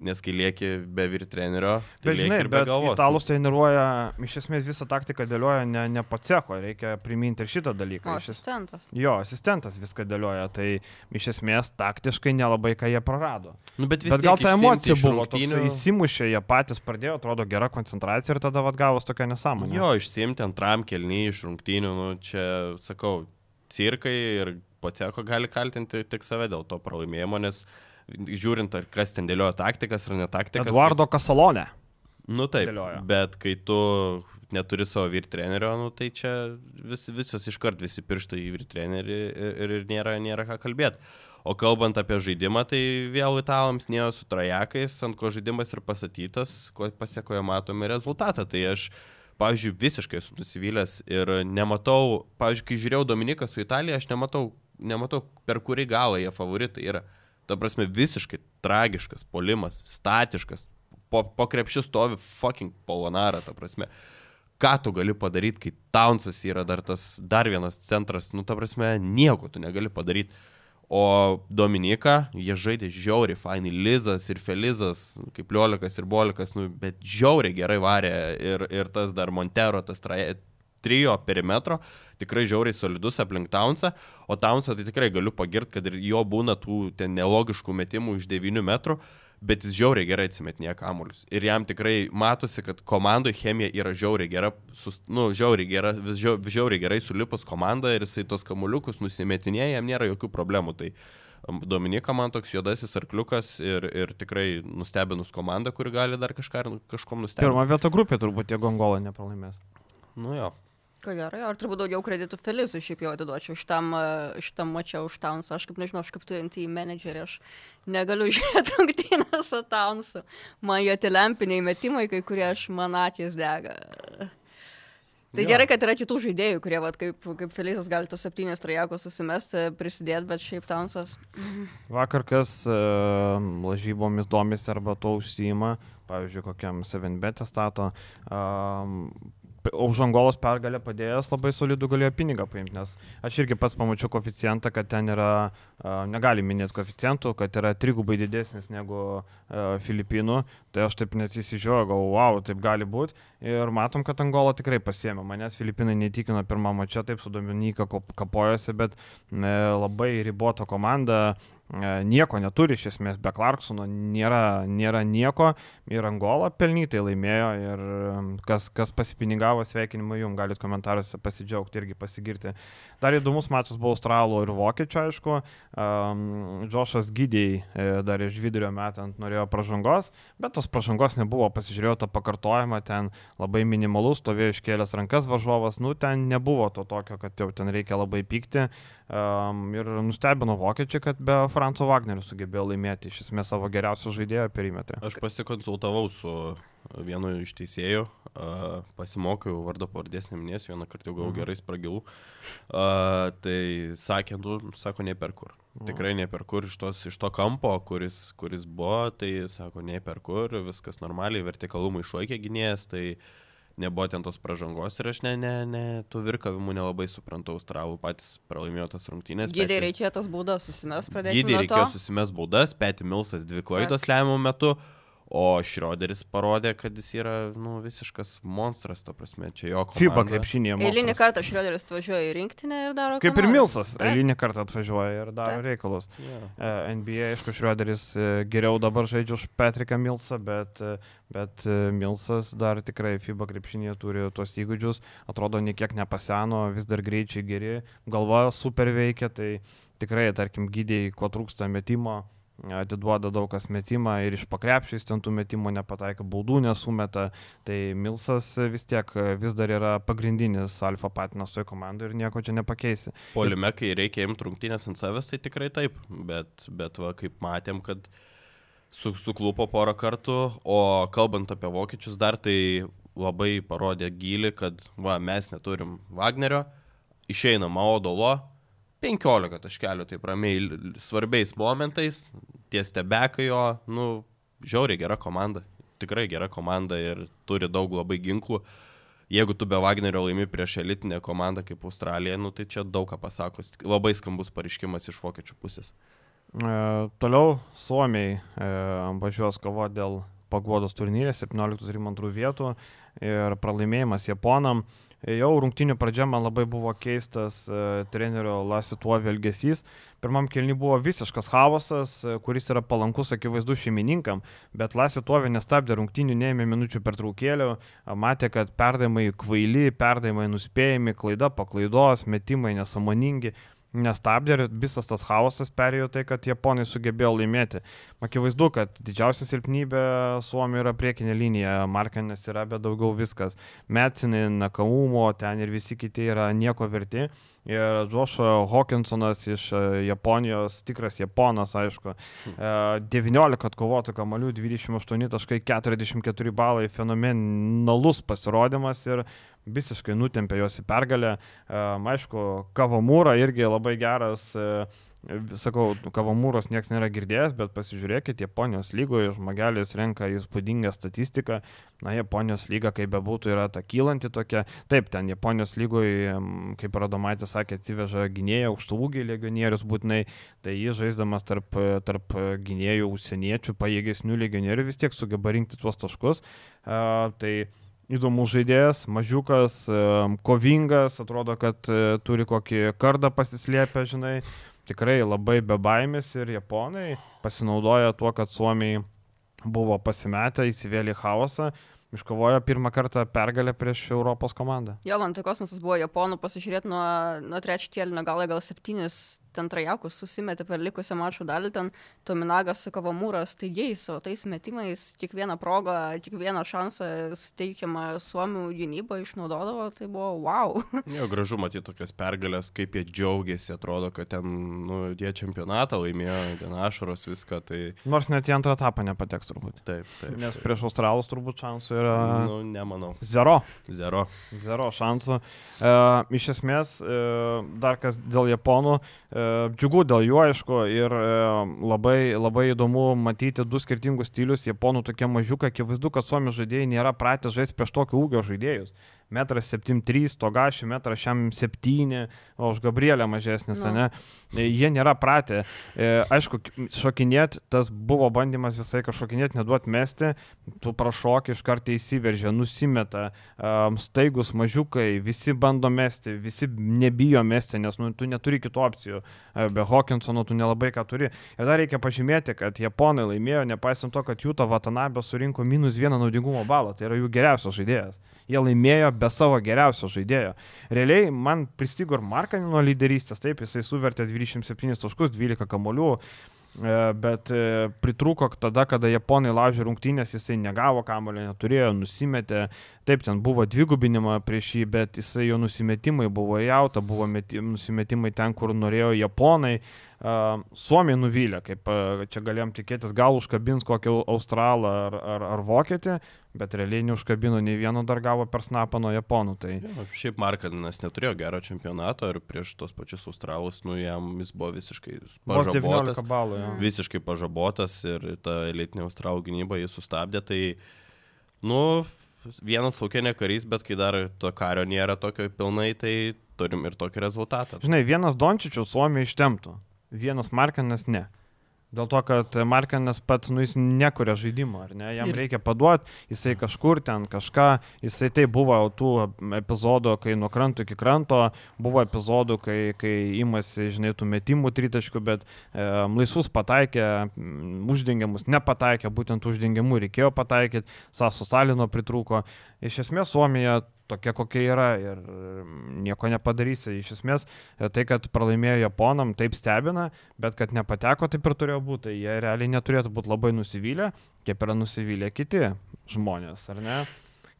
Nes kai lieki be vyr trenerio, tai Bet lieki žinai, be bet galvos. italus treniruoja, iš esmės visą taktiką dėlioja ne, ne Paceko, reikia priminti ir šitą dalyką. O asistentas. Jo, asistentas viską dėlioja, tai iš esmės taktiškai nelabai ką jie prarado. Nu, bet vis Bet gal tiek ta emocija buvo, įsimušė, jie patys pradėjo, atrodo, gera koncentracija ir tada vad gavos tokia nesąmonė. Jo, išsiimti antram kelnyje iš rungtynių, nu, čia, sakau, cirkai ir Paceko gali kaltinti tik save dėl to pralaimėjimo, nes žiūrint, ar kas ten dėliojo taktikas ar ne taktikas. Eduardo Kasalonė. Nu taip, dėliojo. bet kai tu neturi savo vyr trenerio, nu, tai čia vis, visos iškart visi pirštai į vyr trenerį ir, ir nėra, nėra ką kalbėti. O kalbant apie žaidimą, tai vėl italams nėjo su trajakais, ant ko žaidimas ir pasatytas, ko pasiekoje matome rezultatą. Tai aš, pavyzdžiui, visiškai esu nusivylęs ir nematau, pavyzdžiui, kai žiūrėjau Dominiką su Italija, aš nematau, nematau per kurį galą jie favoritai yra. Ta prasme, visiškai tragiškas polimas, statiškas, po, po krepšių stovi fucking polonara, ta prasme. Ką tu gali padaryti, kai Townsas yra dar tas, dar vienas centras, nu, ta prasme, nieko tu negali padaryti. O Dominika, jie žaidė žiauriai, fainai, Lizas ir Felizas, kaip Liolikas ir Bolikas, nu, bet žiauriai gerai varė ir, ir tas dar Montero, tas traje, trijo perimetro, tikrai žiauriai solidus aplink Townsą, o Townsą tai tikrai galiu pagirti, kad ir jo būna tų ten nelogiškų metimų iš 9 metrų, bet jis žiauriai gerai atsimetinėja kamuolius. Ir jam tikrai matosi, kad komandai chemija yra žiauriai gera, sus, nu, žiauriai, gera, vis žiau- žiauriai gerai sulipus komanda ir jisai tos kamuoliukus nusimetinėja, jam nėra jokių problemų. Tai Dominika man toks juodasis arkliukas ir, ir tikrai nustebinus komandą, kuri gali dar kažką, kažkom nustebinti. Pirmą vietą grupė turbūt, jeigu Angola nepralaimės. Nu jo. Ko gero, jo, ar turbūt daugiau kreditų Felizui šiaip jau atiduočiau šitam, e, šitam mačiau už Townsą. Aš kaip nežinau, aš kaip turintį menedžerį, aš negaliu žiūrėti rungtynę su Townsu. Man jo tie lempiniai metimai, kai kurie aš man akis dega. Tai Jo. gerai, kad yra kitų žaidėjų, kurie, vat, kaip, kaip Felizas gali tos septynės trajakos susimesti, prisidėti, bet šiaip Townsas. Vakar kas uh, lažybomis domisi arba to užsijima, pavyzdžiui, kokiam 7bet stato, um, už Angolos pergalę padėjęs labai solidų galėjo pinigą paimti, nes aš irgi pats pamačiau koficijantą, kad ten yra, negali minėti koficijantų, kad yra trigubai didesnis negu Filipinų, tai aš taip net įsižiūrėjau, gal, wow, taip gali būti. Ir matom, kad Angola tikrai pasiemė. Manęs Filipinai neįtikino pirmą mačią, taip su Dominika kap- kapojosi, bet e, labai ribota komanda, nieko neturi iš esmės, be Clarksono nėra, nėra nieko ir Angola pelnytai laimėjo ir e, kas, kas pasipinigavo sveikinimą jums, galit komentaruose pasidžiaugti irgi pasigirti. Dar įdomus mačas buvo Australų ir Vokiečių, aišku. Um, Džošas Gydėjai e, dar iš vidurio metant norėjo pažangos, bet tos pažangos nebuvo. Pasižiūrėjau tą pakartojimą, ten labai minimalus, stovėjo iškėlęs rankas varžovas, nu ten nebuvo to tokio, kad jau ten reikia labai pykti. Um, ir nustebino vokiečiai, kad be Franco Wagnerio sugebėjo laimėti iš esmės savo geriausio žaidėjo perimetrą. Aš pasikonsultavau su vienu iš teisėjų, uh, pasimokiau vardo pavardės neminėsiu, vieną kartą jau gavau Mhm. gerai spragilų. Uh, tai sakė, nu, sako, ne per kur. Tikrai ne per kur iš, tos, iš to kampo, kuris, kuris buvo, tai sako, ne per kur, viskas normaliai, vertikalumą išlaikė gynėjas, tai nebuvo ten tos pažangos ir aš ne, ne, ne, tų virkavimų nelabai suprantu, australų patys pralaimėjo tas rungtynės. Gydai reikėjo tas būdas susimes pradėti. Gydai reikėjo susimes baudas, Peti Milsas dvi klaidos lemiamų metu, o Šrioderis parodė, kad jis yra nu, visiškas monstras, ta prasme, čia jo komanda. FIBA krepšinėje. Eilinį kartą Šrioderis atvažiuoja į rinktinę ir daro. Kaip ir. Milsas, eilinį kartą atvažiuoja ir daro Taip. reikalus. Yeah. E, NBA, aišku, Šrioderis e, geriau dabar žaidžia už Patriką Milsą, bet, e, bet Milsas dar tikrai FIBA krepšinėje turi tuos įgūdžius, atrodo, niekiek nepaseno, vis dar greičiai geri, galva super veikia, tai tikrai, tarkim, gydėjai, ko trūksta metimo, atiduoda daug kas metimą ir iš pakrepšiais ten tų metimų nepataiko, baudų nesumeta, tai Milsas vis tiek vis dar yra pagrindinis alfa patinas toje komandoje ir nieko čia nepakeisi. Polime, kai reikia imti rungtynės ant savęs, tai tikrai taip, bet, bet va, kaip matėm, kad su, suklupo porą kartų, o kalbant apie vokiečius dar, tai labai parodė gilį, kad va, mes neturim Wagnerio, išeina Maodolo, 15 taškelių, taip ramiai, svarbiais momentais, ties tebekai jo, nu, žiauriai gera komanda, tikrai gera komanda ir turi daug labai ginklų. Jeigu tu be Wagnerio laimi prieš elitinę komandą kaip Australija, nu, tai čia daug ką pasako. Labai skambus pareiškimas iš vokiečių pusės. E, toliau Suomiai e, važiuos kovoti dėl pagodos turnyrė 17-2 vietų ir pralaimėjimas Japonam. E, Jau rungtinių pradžia man labai buvo keistas e, trenerio Lasituovi elgesys. Pirmam kelniui buvo visiškas chaosas, e, kuris yra palankus akivaizdu šeimininkam, bet Lasituovi nestabdė rungtinių, neėmė minučių per traukėlių, matė, kad perdavimai kvaili, perdavimai nuspėjami, klaida po klaidos, metimai nesamoningi nestabdė ir visas tas chaosas perėjo tai, kad japonai sugebėjo laimėti. Akivaizdu, kad didžiausia silpnybė Suomijoje yra priekinė linija, Markanės yra, bet daugiau viskas. Metsinai, Nakaumo, ten ir visi kiti yra nieko verti. Ir Joshua Hawkinsonas iš e, Japonijos, tikras Japonas, aišku, e, 19 atkovotų kamalių, 28.44 balai, fenomenalus pasirodymas ir visiškai nutempė juos į pergalę. Um, aišku, Kavamūra irgi labai geras, e, sakau, Kavamūros niekas nėra girdėjęs, bet pasižiūrėkit, Japonijos lygoje žmogelis renka įspūdingą statistiką. Na, Japonijos lyga, kaip bebūtų, yra ta kylanti tokia. Taip, ten Japonijos lygoje, kaip Radomaitė sakė, atsiveža gynėją, aukštų ūgį legionierius būtinai, tai jis žaisdamas tarp, tarp gynėjų užsieniečių, pajėgesnių legionierių vis tiek sugeba rinkti tuos taškus. Uh, tai įdomus žaidėjas, mažiukas, kovingas, atrodo, kad e, turi kokį kardą pasislėpę, žinai, tikrai labai be baimės ir japonai pasinaudoja tuo, kad suomiai buvo pasimetę, įsivėlė chaosą, iškovojo pirmą kartą pergalę prieš Europos komandą. Jo, man tai kosmosas buvo japonų pasižiūrėti nuo, nuo trečio kėlinio, gal gal septynis ten Trajakus susimetė per likusią mačo dalį, ten Tominagas su Kavamūras taigi savo tais metimais kiekvieną progą, kiekvieną šansą suteikiamą Suomių gynybą išnaudodavo, tai buvo wow. Jo, gražu matyti tokias pergalės, kaip jie džiaugiasi, atrodo, kad ten, nu, jie čempionatą laimėjo, ten ašaros viską, tai Nors net į antrą etapą nepateks turbūt. taip, taip. Nes prieš Australus turbūt šansų yra Nu, nemanau. zero. Zero. Zero šansų. E, iš esmės, e, dar kas dėl Japonų, e, džiugu dėl jų, aišku, ir e, labai, labai įdomu matyti du skirtingus stilius. Japonų tokie mažiukai, akivaizdu, kad suomių žaidėjai nėra pratę žaisti prieš tokio ūgio žaidėjus. Metras 7-3, togašių metras šiam 7, o už Gabrielę mažesnis, Nu. ne? E, Jie nėra pratę. E, aišku, šokinėti, tas buvo bandymas visai kažkokinėti, neduoti mesti, tu prašok iš karto įsiveržia, nusimeta, staigus mažiukai, visi bando mesti, visi nebijo mesti, nes nu, tu neturi kitų opcijų. E, Be Hawkinsono tu nelabai ką turi. Ir dar reikia pažymėti, kad japonai laimėjo, nepaisant to, kad Jūta Vatanabė surinko minus vieną naudingumo balą, tai yra jų geriausias žaidėjas. Jie laimėjo be savo geriausio žaidėjo. Realiai man pristigo ir Markanino lyderystės, taip, jisai suvertė 27 taškus, 12 kamolių, e, bet e, pritrūko tada, kada japonai laužė rungtynės, jisai negavo kamolio, neturėjo, nusimetė. Taip, ten buvo dvigubinima prieš jį, bet jisai jo nusimetimai buvo jauta, buvo meti, nusimetimai ten, kur norėjo japonai. Uh, Suomiai nuvylė, kaip čia galėjom tikėtis, gal užkabins kokį australą ar, ar, ar vokietį, bet realiai neužkabino nei vieno dar gavo per snapą nuo japonų. Tai Jo, šiaip Markadinas neturėjo gero čempionato ir prieš tos pačius Australus, nu jam jis buvo visiškai vos 19 pažabotas. balų. Jo. Visiškai pažabotas ir ta elitinė Australų gynyba jį sustabdė. Tai, nu, vienas laukienė karys, bet kai dar to kario nėra tokio pilnai, tai turim ir tokį rezultatą. Žinai, vienas Dončičius Suomiai ištemptų, vienas Markanas ne. Dėl to, kad Markanas pats, nu, jis nekuria žaidimo, ar ne? Jam Ir- reikia paduoti, jisai kažkur ten kažką, jisai tai buvo tų epizodų, kai nuo kranto iki kranto, buvo epizodų, kai, kai imasi, žinai, tų metimų tritaškių, bet e, laisvus pataikė, uždengiamus nepataikė, būtent uždengiamų reikėjo pataikyti, Sasu Salino pritrūko. Iš esmės Suomija tokia kokia yra ir mm, nieko nepadarysi. Iš esmės e, tai, kad pralaimėjo Japonam, taip stebina, bet kad nepateko, taip ir turėjo būti. Tai Jie realiai neturėtų būti labai nusivylę, kaip yra nusivylę kiti žmonės, ar ne?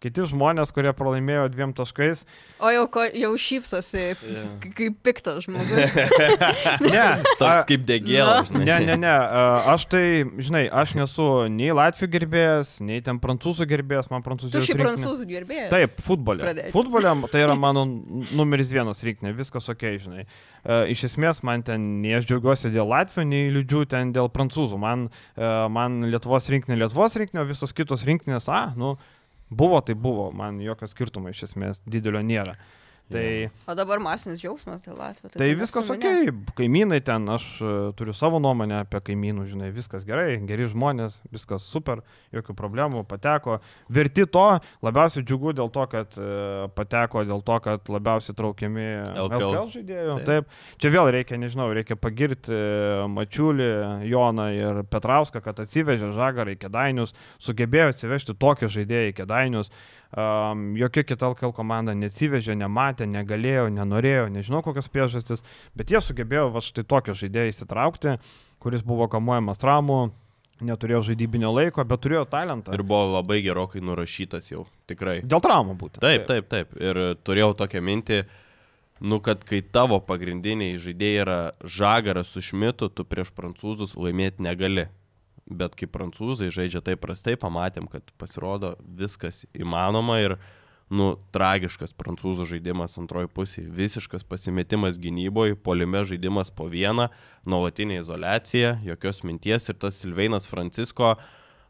Kiti žmonės, kurie pralaimėjo dviem taškais. O jau, ko, jau šypsosi, Jo. k- kaip piktas žmogus. Ne, Toks kaip Na. žinai. Ne, ne, ne. a, Aš tai, žinai, aš nesu nei Latvių gerbėjas, nei ten prancūzų gerbėjas, man Tu prancūzijos šį rinktinė- prancūzų gerbėjas. Taip, futbole. Pradėk. Futbole tai yra mano numeris vienas rinkinė, viskas ok, žinai. Iš esmės man ten, nei aš džiaugiuosi dėl Latvijų, nei liūdžiu ten dėl prancūzų. Man, man Lietuvos rinkinė, Lietuvos rinkinė, visos kitos rinkinės, a, nu, buvo tai buvo, man jokio skirtumo iš esmės didelio nėra. Tai, O dabar masinis džiaugsmas dėl Latvijos. tai viskas ok, kaimynai ten, aš e, turiu savo nuomonę apie kaimynų, žinai, viskas gerai, geri žmonės, viskas super, jokių problemų, pateko. Verti to, labiausiai džiugu dėl to, kad e, pateko, dėl to, kad labiausiai traukiami LKL. LKL žaidėjų. Taip. Taip. Čia vėl reikia, nežinau, reikia pagirti e, Mačiulį, Joną ir Petrauską, kad atsivežė žagarą į Kedainius, sugebėjo atsivežti tokį žaidėją į Kedainius. Um, jokia kita LKL komanda neatsivežė, nematė, negalėjo, nenorėjo, nežinau kokios priežastys, bet jie sugebėjo va štai tokio žaidėjo įsitraukti, kuris buvo kamuojamas traumų, neturėjo žaidybinio laiko, bet turėjo talentą. Ir buvo labai gerokai nurašytas jau, tikrai. Dėl traumų būtent. Taip, taip, taip. Ir turėjau tokią mintį, nu, kad kai tavo pagrindiniai žaidėjai yra žagaras su šmitu, tu prieš prancūzus laimėti negali. Bet kai prancūzai žaidžia taip prastai, pamatėm, kad pasirodo viskas įmanoma ir, nu, tragiškas prancūzų žaidimas antroji pusė, visiškas pasimetimas gynyboje, polime žaidimas po vieną, nuolatinė izolacija, jokios minties ir tas Silveinas Francisko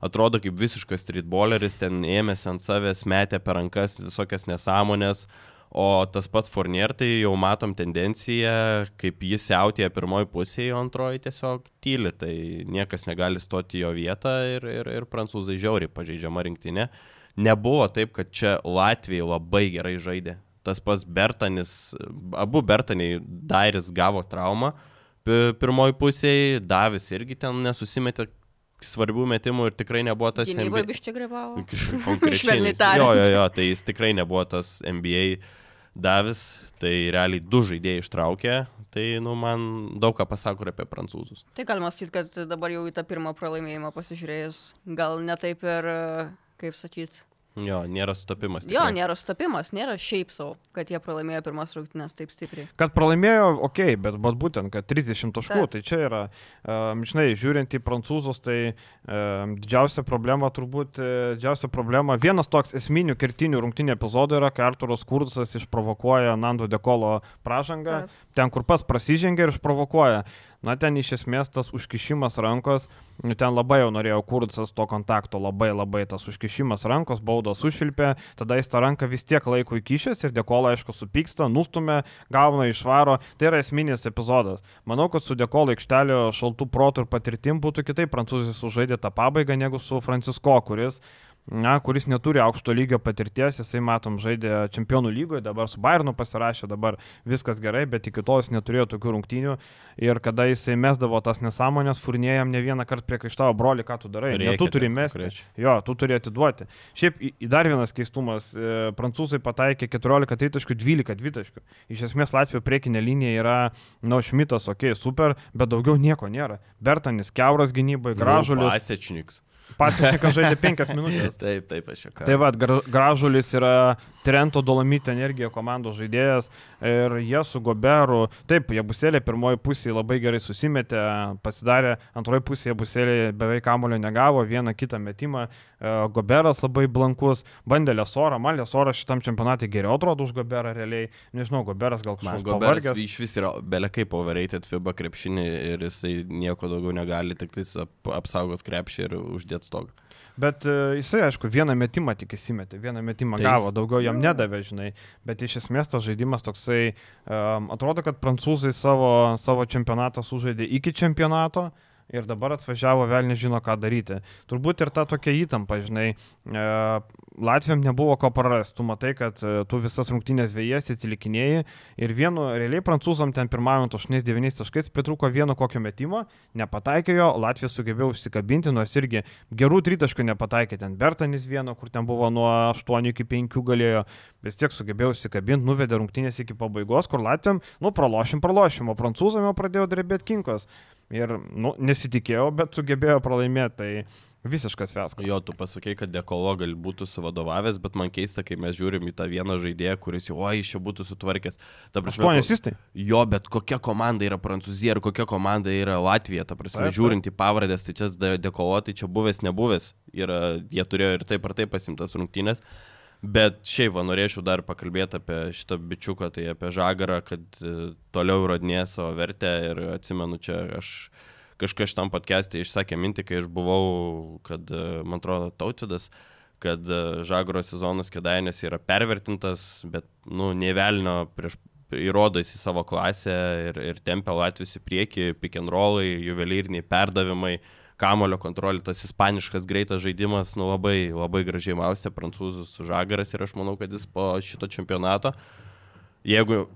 atrodo kaip visiškas streetballeris, ten ėmėsi ant savęs, metė per rankas visokias nesąmonės, o tas pats Fournier, tai jau matom tendenciją, kaip jis siautėja pirmoji pusėje, o antroji tiesiog tyli, tai niekas negali stoti jo vietą ir, ir, ir prancūzai žiauriai pažeidžiama rinktinė. Nebuvo taip, kad čia Latvijai labai gerai žaidė. Tas pats Bertanis, abu Bertaniai, Dairis gavo traumą pi- pirmoji pusėje, Davis irgi ten nesusimetė svarbių metimų ir tikrai nebuvo tas Gynyboje NBA biščiai grevavo. Konkrečiai. Jo, jo, jo, tai jis tikrai nebuvo tas NBA Davis. Tai realiai du žaidėjai ištraukė, tai nu, man daug ką pasako apie prancūzus. Tai galima sakyti, kad dabar jau į tą pirmą pralaimėjimą pasižiūrėjus, gal ne taip ir, kaip sakyti, Jo, nėra sutapimas. Jo, nėra sutapimas, nėra šiaip savo, kad jie pralaimėjo pirmas rungtynės taip stipriai. Kad pralaimėjo, ok, bet, bet būtent, kad 30 taškų, Taip. tai čia yra, um, žinai, žiūrint į prancūzus, tai um, didžiausia problema turbūt, e, didžiausia problema, vienas toks esminių kertinių rungtynė epizodų yra, kai Arturas Kursas išprovokuoja Nando Dekolo pražangą, Taip. ten kur pats prasižengia ir išprovokuoja. Na, ten iš esmės tas užkišimas rankos, nu, ten labai jau norėjau kurcas to kontakto, labai labai tas užkišimas rankos, baudos užšilpė, tada jis tą ranką vis tiek laiko įkišęs ir dėkola, aišku, supyksta, nustumė, gauna išvaro. Tai yra esminis epizodas. Manau, kad su dėkola aikštelio šaltų protų ir patirtim būtų kitaip prancūzai sužaidė tą pabaigą negu su Francisko, kuris na, kuris neturi aukšto lygio patirties, jisai, matom, žaidė čempionų lygoje, dabar su Bayernu pasirašė, dabar viskas gerai, bet iki to jis neturėjo tokių rungtynių ir kada jisai mesdavo tas nesąmonės, furnėjom ne vieną kartą priekaištavo, broli, ką tu darai, ne tu turi mesti, jo, tu turi atiduoti. Šiaip dar vienas keistumas, e, prancūzai pataikė 14 tritaškių, 12 dvitaškių. Iš esmės Latvijos priekinė linija yra, na, Šmitas, okei, okay, super, bet daugiau nieko nėra. Bertanis, Keuras gynybai, nu, Gražulis. Nu, Pasečniks. Pasišnikas žaidė 5 minutės. taip, taip, aš jau ką. Tai vad, Gražulis yra Trento Dolomite energija komandos žaidėjas ir jie su Goberu, taip, jie buselė pirmoji pusė labai gerai susimetė, pasidarė, antroji pusė buselė beveik kamulio negavo, vieną kitą metimą, e, Goberas labai blankus, bandė Lesorą, man Lesorą šitam čempionatui geriau atrodo už Goberą realiai, nežinau, Goberas gal kažkas pavargęs. Iš vis yra belekai overrated FIBA krepšinį ir jisai nieko daugiau negali, tik tais ap, apsaugot krepšį ir uždėti stogą. Bet uh, jisai, aišku, vieną metimą tik įsimetė, vieną metimą tai gavo, daugiau jam nedavė, žinai. Bet iš esmės tas žaidimas toksai, um, atrodo, kad prancūzai savo, savo čempionatą sužaidė iki čempionato. Uh, ir dabar atvažiavo vėl nežino, ką daryti. Turbūt ir ta tokia įtampa, žinai, e, Latvijam nebuvo ko prarasti. Tu matai, kad e, tu visas rungtynės vėjas atsilikinėjai ir vienu, realiai prancūzam ten pirmajam 8-9 taškais pritruko vieno kokio metimo, nepataikė jo, Latvija sugebėjo užsikabinti, nors irgi gerų tritaškų nepataikė ten Bertanis vieno, kur ten buvo nuo 8 iki 5 galėjo, vis tiek sugebėjo užsikabinti, nuvedė rungtynės iki pabaigos, kur Latvijam, nu, pralošim, pralošim, o prancūzam jau pradėjo drebėti kinkos. Ir, nu, nesitikėjau, bet sugebėjo pralaimėti. Tai Visiškas fiasko. Jo, tu pasakei, kad Dekolo gal būtų suvadovavęs, bet man keista, kai mes žiūrim į tą vieną žaidėją, kuris jau, oi, iš čia būtų sutvarkęs. Prasme, Aštuonisistai? Jo, bet kokia komanda yra Prancūzija ir kokia komanda yra Latvija. Ta prasme, taip, žiūrint į pavardės, tai čia Dekolo, tai čia buvęs, nebuvęs. Ir jie turėjo ir taip ar taip pasimtas rungtynės. Bet šiaip, va, norėčiau dar pakalbėti apie šitą bičiuką, tai apie žagarą, kad e, toliau įrodinė savo vertę ir atsimenu čia aš kažkas tam podcast'e išsakė mintį, kai aš buvau, kad, e, man atrodo, tautidas, kad e, žagaro sezonas kėdainės yra pervertintas, bet, nu, nevelnio prieš įrodo į savo klasę ir, ir tempia Latvijos į priekį, pick and rollai, juvelyriniai perdavimai, uh, kamulio kontrolė, tas ispaniškas greitas žaidimas, nu labai, labai gražiai maustė prancūzus žagaras ir aš manau, kad jis po šito čempionato, jeigu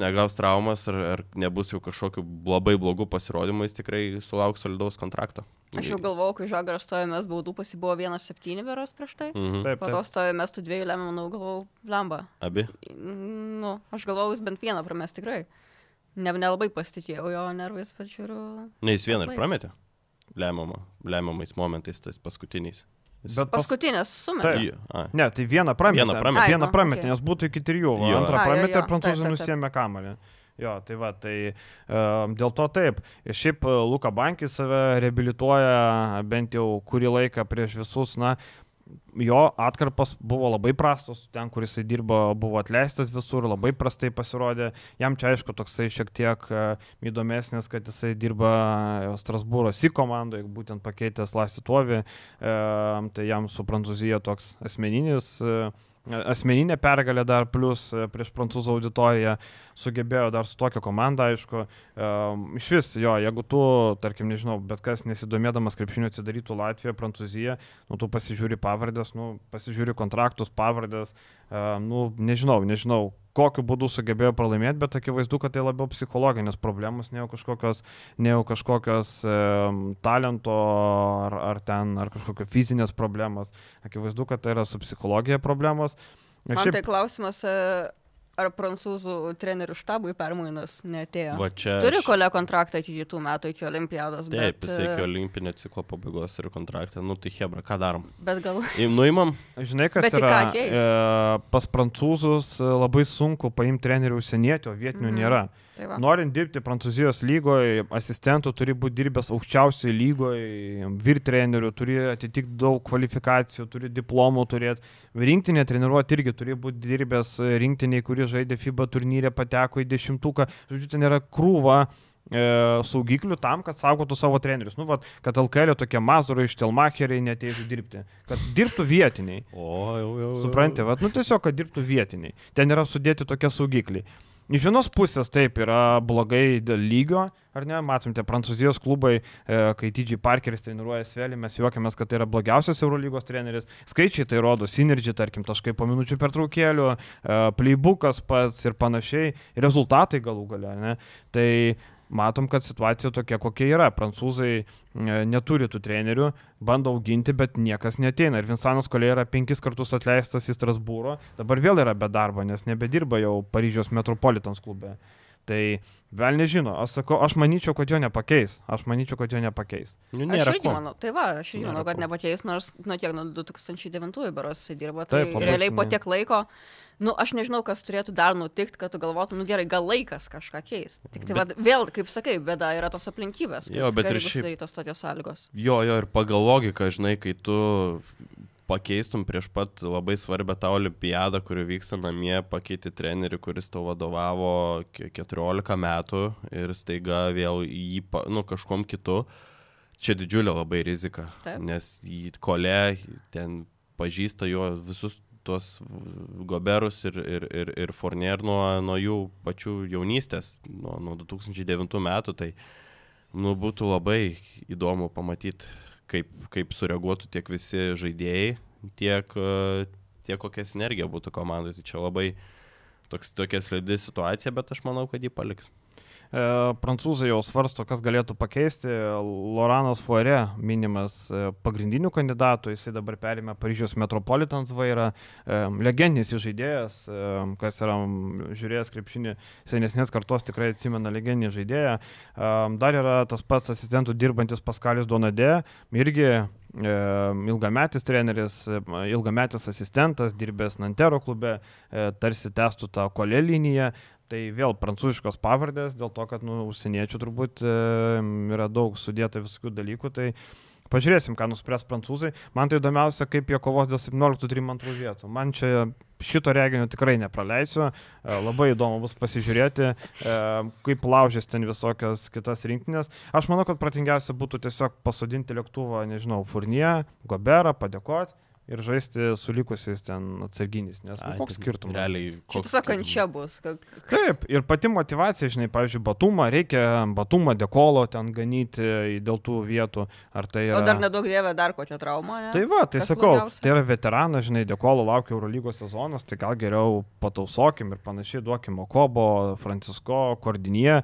negaus traumas ar, ar nebus jau kažkokiu labai blogų pasirodymų, jis tikrai sulauks solidaus kontrakto. Aš jau galvojau, kai žagaras stojo mes baudų, pasibuvo 1-7 veros prieš tai. Mhm. Taip, taip. Po to stojo mes tų dviejų lemiamų, manau, galvojau, lemba. Abi? Nu, aš galvojau, jis bent vieną prames tikrai. Ne, nelabai pasitikėjau jo nervais, žiūriu. Ne, jis vieną ir prametė lemiamą, lemiamais momentais, tais paskutiniais. Jis... Bet paskutinės sumetė. Ne, tai vieną prametė. Vieną prametė, Ai, vieną nu, prametė okay. nes būtų iki trijų. Jo. Antrą A, prametė ir prancūzai nusėmė kamalį. Jo, tai va, tai uh, dėl to taip. Šiaip Luka Bankis save reabilituoja bent jau kurį laiką prieš visus, na, jo atkarpas buvo labai prastos, ten, kur jisai dirbo, buvo atleistas visur, labai prastai pasirodė. Jam čia aišku toksai šiek tiek e, įdomesnis, kad jisai dirba Strasbūro SI komandoje, būtent pakeitęs Lasituovį, e, tai jam su Prancūzija toks asmeninis. E, asmeninė pergalė dar plus e, prieš prancūzų auditoriją sugebėjo dar su tokia komanda, aišku. Um, iš vis, jo, jeigu tu, tarkim, nežinau, bet kas nesidomėdamas krepšiniu atsidarytų Latviją, Prancūziją, nu, tu pasižiūri pavardės, nu, pasižiūri kontraktus, pavardės, um, nu, nežinau, nežinau, kokiu būdu sugebėjo pralaimėti, bet akivaizdu, kad tai labiau psichologinės problemos, ne jau kažkokios, ne jau kažkokios e, talento ar, ar ten, ar kažkokios fizinės problemos. Akivaizdu, kad tai yra su psichologija problemos. Man šiaip... tai klausimas, e, ar prancūzų trenerių štabui permainas netėjo. Va čia. Turi aš- kolė kontraktą iki kitų metų, iki olimpiados. Taip, bet, jisai iki e, olimpinio ciklo pabaigos ir kontraktą. Nu tai Hebra, ką darom? Bet gal. Im- Nuimam? Žinai, kas Bet yra? E, pas prancūzus e, labai sunku paimti trenerių užsienietį, o vietinių mhm. nėra. Tai va. Norint dirbti Prancūzijos lygoje, asistentų turi būti dirbęs aukščiausioje lygoje, vyr trenerių, turi atitikti daug kvalifikacijų, turi diplomų turėti. Rinktinė treniruoti irgi turi būti dirbęs rinktiniai, kurie žaidė FIBA turnyrė, pateko į dešimtuką. Žodžiu, ten yra krūva e, saugiklių tam, kad saugotų savo trenerius. Nu, vat, kad LKL tokie mazurai iš Telmacheriai neteitų dirbti. Kad dirbtų vietiniai. O, jau, jau. jau. Supranti, vat, nu tiesiog, kad dirbtų vietiniai. Ten yra sudėti tokie saugikliai. Iš vienos pusės taip yra blogai dėl lygio, ar ne? Matom, tie prancūzijos klubai, e, kai TG Parkeris treniruoja Svelį, mes juokiamės, kad tai yra blogiausias Eurolygos treneris. Skaičiai tai rodo, Synergy, tarkim, taškai po minučių pertraukėlių, e, playbookas pats ir panašiai, rezultatai galų gale, ne? Tai matom, kad situacija tokia, kokia yra. Prancūzai e, neturi tų trenerių, bando auginti, bet niekas neteina. Ir Vinsanas Kolė yra penkis kartus atleistas į Strasbūro, dabar vėl yra be darbo, nes nebedirba jau Paryžiaus Metropolitans klube. Tai vėl nežino, aš sakau, aš manyčiau, kad jo nepakeis. Aš manyčiau, kad jo nepakeis. Nu, Aš nėra irgi ko. manau, tai va, aš irgi manau, kad ko. nepakeis, nors nuo tiek nuo 2009 beros jisai dirba. Tai Taip, realiai po tiek laiko, nu aš nežinau, kas turėtų dar nutikti, kad tu galvotum, nu gerai, gal laikas kažką keis. Tik tai Bet- va, vėl, kaip sakai, bėda yra tos aplinkybės. kad Jo, bet ir šiaip- sudarytos tokios sąlygos. Jo, jo, ir pagal logiką, žinai, kai tu pakeistum prieš pat labai svarbę tą olimpiadą, kuri vyksta namie, pakeiti trenerių, kuris tau vadovavo ke- 14 metų ir staiga vėl jį, nu, kažkom kitu. Čia didžiulė labai rizika, Taip. nes jį kolė ten pažįsta jo visus tuos goberus ir, ir, ir, ir Fournier nuo, nuo jų pačių jaunystės, nuo, nuo 2009 metų, tai nu, būtų labai įdomu pamatyti, kaip, kaip sureaguotų tiek visi žaidėjai, tiek, e, tiek kokia sinergija būtų komandai. Tai čia labai toks, tokia slidi situacija, bet aš manau, kad jį paliks. E, prancūzai jau svarsto, kas galėtų pakeisti. Loranas Fuere minimas e, pagrindinių kandidatų, jisai dabar perėmė Paryžiaus Metropolitans vairą, e, legendinis žaidėjas, kas yra žiūrėjęs krepšinį senesnės kartos, tikrai atsimena legendinį žaidėją. Dar yra tas pats asistentų dirbantis Paskalis Donadė, irgi ilgametis treneris, ilgametis asistentas, dirbęs Nantero klube, tarsi testų tą kolė liniją. Tai vėl prancūziškos pavardės, dėl to, kad nu, užsieniečių turbūt e, yra daug sudėta visokių dalykų. Tai pažiūrėsim, ką nuspręs prancūzai. Man tai įdomiausia, kaip jie kovos dėl 17-32 vietų. Man čia šito reginio tikrai nepraleisiu. E, labai įdomu bus pasižiūrėti, e, kaip laužės ten visokios kitas rinktinės. Aš manau, kad pratingiausia būtų tiesiog pasodinti lėktuvą, nežinau, Furnie, Goberą, padėkoti. Ir žaisti su likusiais ten atsarginiais, nes nu, Ai, koks tai skirtumas? Realiai, Čia koks skirtumas? kančia bus. Kad... Taip, ir pati motivacija, žinai, pavyzdžiui, batumą, reikia batumą dekolo ten ganyti dėl tų vietų. Ar tai yra... O dar nedaug dievė dar kokią traumą, ne? Tai va, tai Kas sakau, blogiausia? tai yra veteranas, žinai, dekolo laukia Eurolygos sezonas, tai gal geriau patausokim ir panašiai duokim Okobo, Francisko, Kordinė.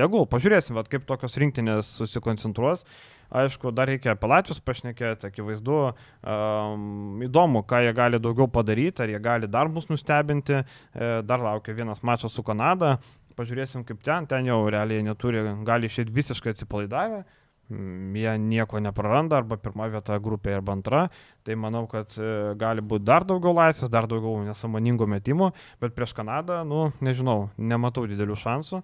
Tegul, pažiūrėsim, vat, kaip tokios rinktinės susikoncentruos. Aišku, dar reikia Latvijos pašnekėti, akivaizdu, um, įdomu, ką jie gali daugiau padaryti, ar jie gali dar mus nustebinti, e, dar laukia vienas mačas su Kanada, pažiūrėsim kaip ten, ten jau realiai neturi, gali išėti visiškai atsipalaidavę, Mm, jie nieko nepraranda, arba pirma vieta grupėje, arba antra, tai manau, kad e, gali būti dar daugiau laisvės, dar daugiau nesamoningų metimų, bet prieš Kanadą, nu, nežinau, nematau didelių šansų.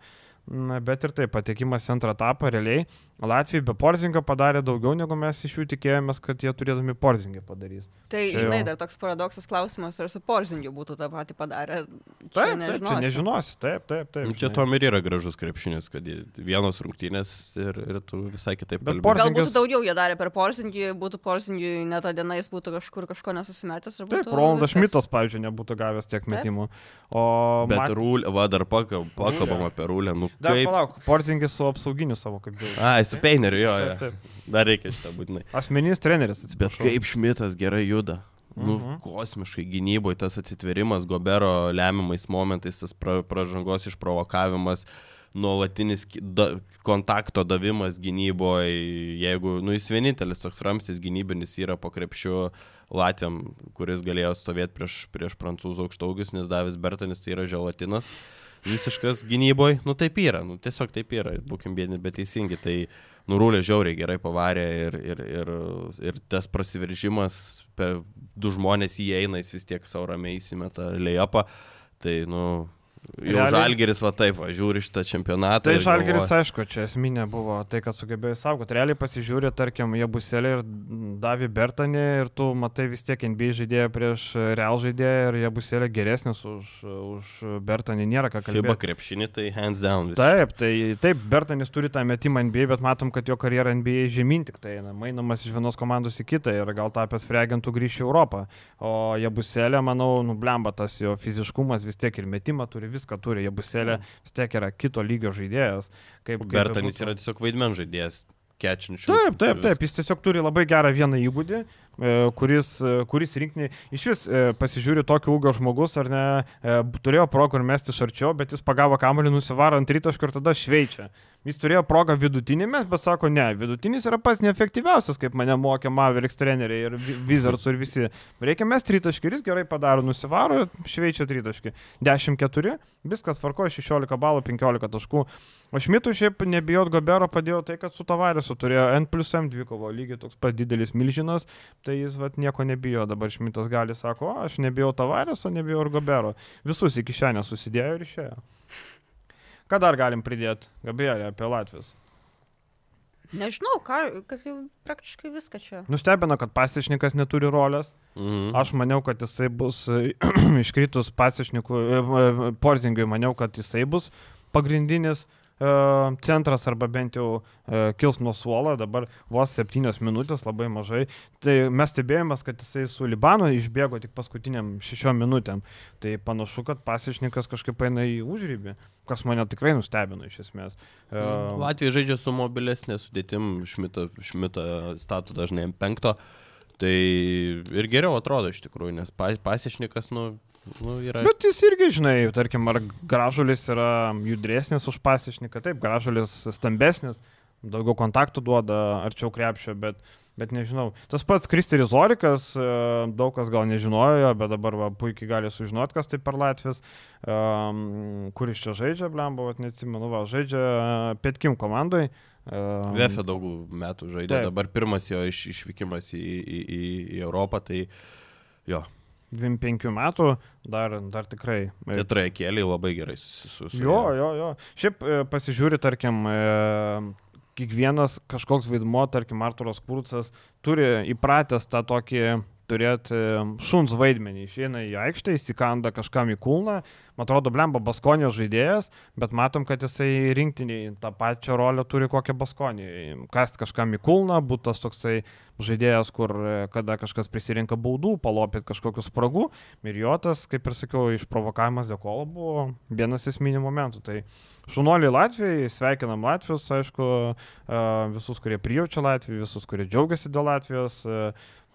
Na, bet ir taip, patekimas į antrą etapą realiai. Latvijai be Porzingio padarė daugiau, negu mes iš jų tikėjomės, kad jie turėdami Porzingį padarys. Tai, Čia žinai, jau- dar toks paradoksas klausimas, ar su Porzingiu būtų tą patį padarę. Čia Taip, taip, čia nežinosi. nežinosi, taip, taip, taip. Čia žinai. tom ir yra gražus krepšinis, kad vienos rungtynės ir, ir tu visai kitaip Bet Porzingis- būtų daugiau jie darė per Porzingį, būtų Porzingį ne tą dieną, jis būtų kažkur kažko nesusimetęs. ir Taip, būtų Rolandas. Šmitas, pavyzdžiui, nebūtų gavęs tiek metimų. O Bet Mat- rūlė, va dar pakab, pakabam apie rūlę, nu Dar kaip. palauk, Porzingis su apsauginiu savo kaip jau. Su Peineriu, jo, jo. Taip, taip. Dar reikia šitą būtinai. Asmeninis treneris, Bet atsiprašau. kaip Šmitas gerai juda. Nu, Mhm. kosmiškai gynyboje tas atsitverimas, Gobero lemiamais momentais, tas pra, pražangos išprovokavimas. nuolatinis da, kontakto davimas gynyboje, jeigu, nu, jis vienintelis toks ramstis gynybinis yra po krepšiu Latviam, kuris galėjo stovėti prieš, prieš prancūzų aukštaugius, nes Davis Bertanis tai yra želatinas visiškas gynyboje, nu taip yra, nu tiesiog taip yra, būkim bėdini, bet teisingi, tai nurūlė žiauriai gerai pavarė ir, ir, ir, ir tas prasiveržimas, per du žmonės įeina, jis vis tiek savo ramiai įsimeta lėjapą, tai nu, jau Realiai- Žalgeris va taip, va, žiūri šitą čempionatą. Tai Žalgeris, galvoja- aišku, čia esminė buvo tai, kad sugebėjo saugoti. Realiai pasižiūrė, tarkim, jie buselė ir Davį Bertanį ir tu matai vis tiek NBA žaidėją prieš Real žaidėją ir jie buselė geresnis už, už Bertanį, nėra ką kalbėti. krepšinį, tai hands down. Vis. Taip, tai taip, Bertanis turi tą metimą NBA, bet matom, kad jo karjera NBA žemyn tik tai eina, mainomas iš vienos komandos į kitą ir gal tapęs freagentų grįžti į Europą. O jie buselė, manau, nublemba tas jo fiziškumas, vis tiek ir metimą turi, viską turi, jie buselė vis tiek yra kito lygio žaidėjas. Kaip, kaip Bertanis yra tiesiog vaidmen žaidėjas, kečinčių. Taip, taip, taip, jis tiesiog turi labai gerą vieną įgūdį, e, kuris, e, kuris rinkiniai, iš vis e, pasižiūri tokio ūgio žmogus, ar ne, turėjo progą ir mesti iš arčiau, bet jis pagavo kamuolį, nusivaro ant rytaškio ir tada šveičia. Jis turėjo progą vidutinėme, bet sako, ne, vidutinis yra pats neefektyviausias, kaip mane mokė Mavericks treneriai ir Wizards ir visi. Reikia mesti rytaškį ir jis gerai padaro, nusivaro, šveičia rytaškį. 10-4, viskas tvarko, 16 balų, 15 taškų. O Šmitui šiaip nebijot Gobero padėjo tai, kad su Tavarisu turėjo N plus M dvikovo lygiai toks pat didelis milžinas, tai jis vat, nieko nebijo. Dabar Šmitas gali sako, o aš nebijau Tavariso, nebijau ir Gobero. Visus į kišenę susidėjo ir išėjo. Ką dar galim pridėti, Gabrielė, apie Latvijos? Nežinau, ką, kad jau praktiškai viską čia. Nustebino, kad pasišnikas neturi rolės. Mhm. Aš maniau, kad jisai bus e, iškritus pasišnikų, e, e, porzingui, maniau, kad jisai bus pagrindinis centras arba bent jau e, kils nuo suolo, dabar vos septynios minutės, labai mažai. Tai mes stebėjomės, kad jisai su Libanu išbėgo tik paskutiniam šešiom minutėm. Tai panašu, kad pasišnikas kažkaip eina į užrybį, kas mane tikrai nustebino iš esmės. E, Latvija žaidžia su mobilesnė sudėtim, šmitą, šmitą statų dažnai ant penkto. Tai ir geriau atrodo iš tikrųjų, nes pa- pasišnikas, nu, nu yra... Bet jis irgi, žinai, tarkim, ar gražulis yra judresnis už pasišniką, taip, gražulis stambesnis, daugiau kontaktų duoda arčiau krepšio, bet, bet nežinau. Tas pats Kristeris Zorikas, e, daug kas gal nežinojo, bet dabar va, puikiai gali sužinoti, kas tai per Latvijas, um, kuris čia žaidžia, blemba, vat neatsimenu, va, žaidžia e, Petkim komandai. Um, VF daug metų žaidė, Taip. dabar pirmas jo iš, išvykimas į, į, į, į Europą, tai jo, 25 metų, dar, dar tikrai. e, tie trajekėliai labai gerai susijusi. Jo, jo, jo. Šiaip e, pasižiūri, tarkim, e, kiekvienas kažkoks vaidmo, tarkim, Arturas Kurcas turi įpratęs tą tokį turėti šuns vaidmenį. Išeina į aikštę, įsikanda kažkam į kulną. Man atrodo, blemba Baskonijos žaidėjas, bet matom, kad jisai rinktiniai tą pačią rolę turi kokią Baskonį. Kast kažkam į kulną, būtas toksai žaidėjas, kur e, kada kažkas prisirinka baudų, palopėt kažkokius spragų. Ir jo tas, kaip ir sakiau, išprovokavimas dėkolo buvo vienas esminių momentų. Tai šunoliai Latvijai, sveikinam Latvijos, aišku, e, visus, kurie prijaučia Latviją, visus, kurie džiaugiasi dėl Latvijos.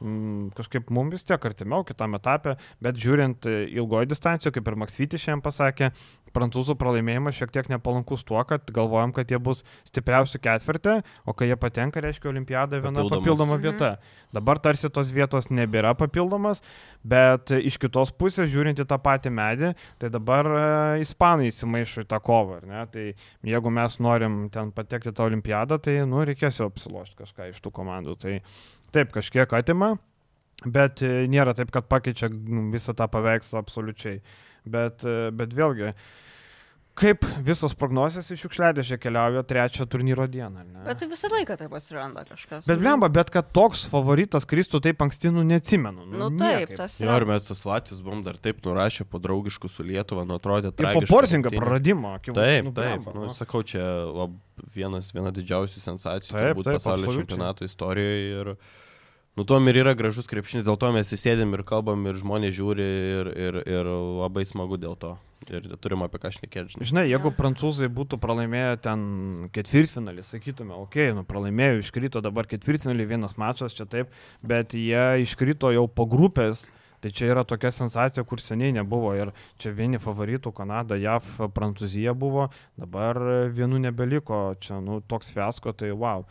Mm, Kažkaip mums vis tiek artimiau kitame etape, bet žiūrint e, ilgoji distancija, kaip ir Maksvytis šiandien pasakė, prancūzų pralaimėjimas šiek tiek nepalankus tuo, kad galvojam, kad jie bus stipriausi ketvirtį, o kai jie patenka, reiškia, olimpiada viena Papildomas. papildoma Mhm. vieta. Dabar tarsi tos vietos nebėra papildomas, bet iš kitos pusės, žiūrint į tą patį medį, tai dabar e, ispanai įsimaišo į tą kovą. Tai jeigu mes norim ten patekti tą olimpiadą, tai, nu, reikės jau apsilošti kažką iš tų komandų. Tai taip, kažkiek atima, bet e, nėra taip, kad pakeičia mm, visą tą paveikslą absoliučiai. Bet, e, bet vėlgi, kaip visos prognozijos iš šiukšliadėžė keliauja trečią turnyro dieną. ne? Bet tai visą laiką taip atsiranda kažkas. Bet blemba, bet kad toks favoritas kristų taip anksti, nu neatsimenu. Nu taip, niekaip. tas yra. ir mes tos Latvijos buvom dar taip nurašę po draugiškų su Lietuva, nu atrodė Ir po porzingą praradimo. akivaizdu, Taip, nu, taip. blemba, Nu, nu. sakau, čia lab, vienas, viena didžiausių sensacijų Taip, turbūt taip, pasaulio absoliučiai. čempionato istorijoje. Ir, nu, tuom ir yra gražus krepšinis, dėl to mes įsėdėm ir kalbam, ir žmonės žiūri, ir, ir, ir labai smagu dėl to. Ir turim apie ką šnekėti. žinai. Žinai, jeigu prancūzai būtų pralaimėję ten ketvirtfinalį, sakytume, okei, okay, nu pralaimėjo, iškrito dabar ketvirtfinalį vienas mačas čia taip, bet jie iškrito jau po grupės Tai čia yra tokia sensacija, kur seniai nebuvo ir čia vieni favoritų - Kanada, JAV, Prancūzija buvo, dabar vienų nebeliko, čia nu, toks fiasko, tai wow.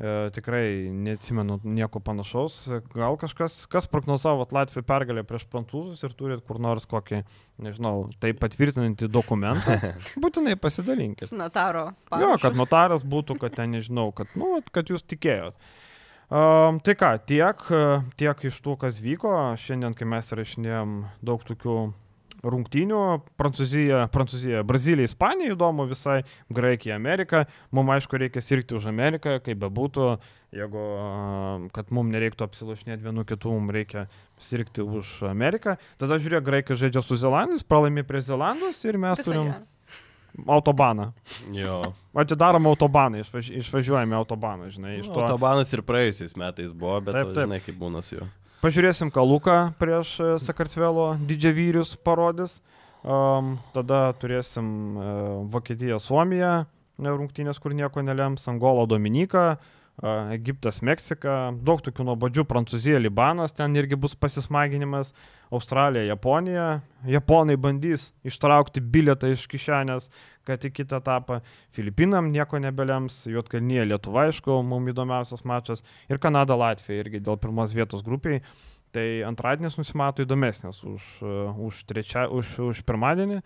E, tikrai neatsimenu nieko panašaus. Gal kažkas, kas prognozavo Latvijų pergalę prieš prancūzus ir turit kur nors kokį, nežinau, tai patvirtinantį dokumentą, būtinai pasidalinkit. Su notaro. Jo, parašu. kad notaras būtų, kad ten nežinau, kad, nu, kad jūs tikėjot. Um, tai ką, tiek, e, tiek iš tų, kas vyko. Šiandien, kai mes rašinėjom daug tokių rungtynių, Prancūzija, Prancūzija, Brazilija, Ispanija įdomu visai, Graikija, Amerika. Mums aišku reikia sirgti už Ameriką, kaip bebūtų, jeigu, kad mums nereiktų apsilošinėti vienu kitu, mums reikia sirgti už Ameriką. Tada žiūrėk, Graikai žaidžia su Zelandais, pralaimi prie Zelandus ir mes Visai turim gera. autobaną. Jo. Atidarom autobaną, išvaž, išvažiuojame autobaną, žinai, iš Nu, to. Autobanas ir praėjusiais metais buvo, bet taip, taip. žinai, kaip būna su juo. Pažiūrėsim, ką Luka prieš e, Sakartvelo didžiavyrius parodys. Um, tada turėsim uh, Vokietiją, Suomiją, rungtynės, kur nieko nelems, Angola, Dominika, uh, Egiptas, Meksika, daug tokių nuobodžių, Prancūzija, Libanas, ten irgi bus pasismaginimas, Australija, Japonija. Japonai bandys ištraukti bilietą iš kišenės, kad į kitą etapą. Filipinam nieko nebelems, Jotkalnyje, Lietuva, aišku, mums įdomiausias mačas. Ir Kanada, Latvija irgi dėl pirmos vietos grupiai. Tai antradienis nusimato įdomesnis už, uh, už, trečia, už, už pirmadienį.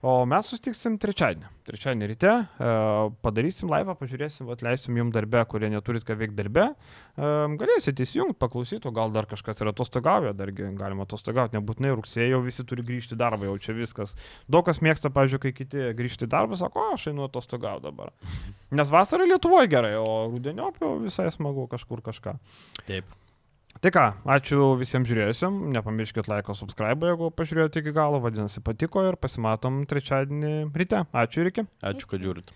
O mes sustiksim trečiadienį. Trečiadienį ryte uh, padarysim laivą, pažiūrėsim, atleisim jums darbę, kurie neturit ką veikti darbę. Um, galėsite įsijungti, paklausyti, o gal dar kažkas yra atostogauja, dargi galima atostogauti, nebūtinai rugsėjo jau visi turi grįžti į darbą, jau čia viskas. Daug kas mėgsta, pažiūrėjau, kai kiti grįžti į darbą, sako, o, aš einu atostogauti dabar. Nes vasarą Lietuvoje gerai, o rudeniop jau visai smagu kažkur kažką. Taip. Tai ką, ačiū visiems žiūrėjusim, nepamirškit laiko, subscribe, jeigu pažiūrėjote iki galo, vadinasi patiko ir pasimatom trečiadienį ryte. Ačiū ir iki. Ačiū, kad žiūrit.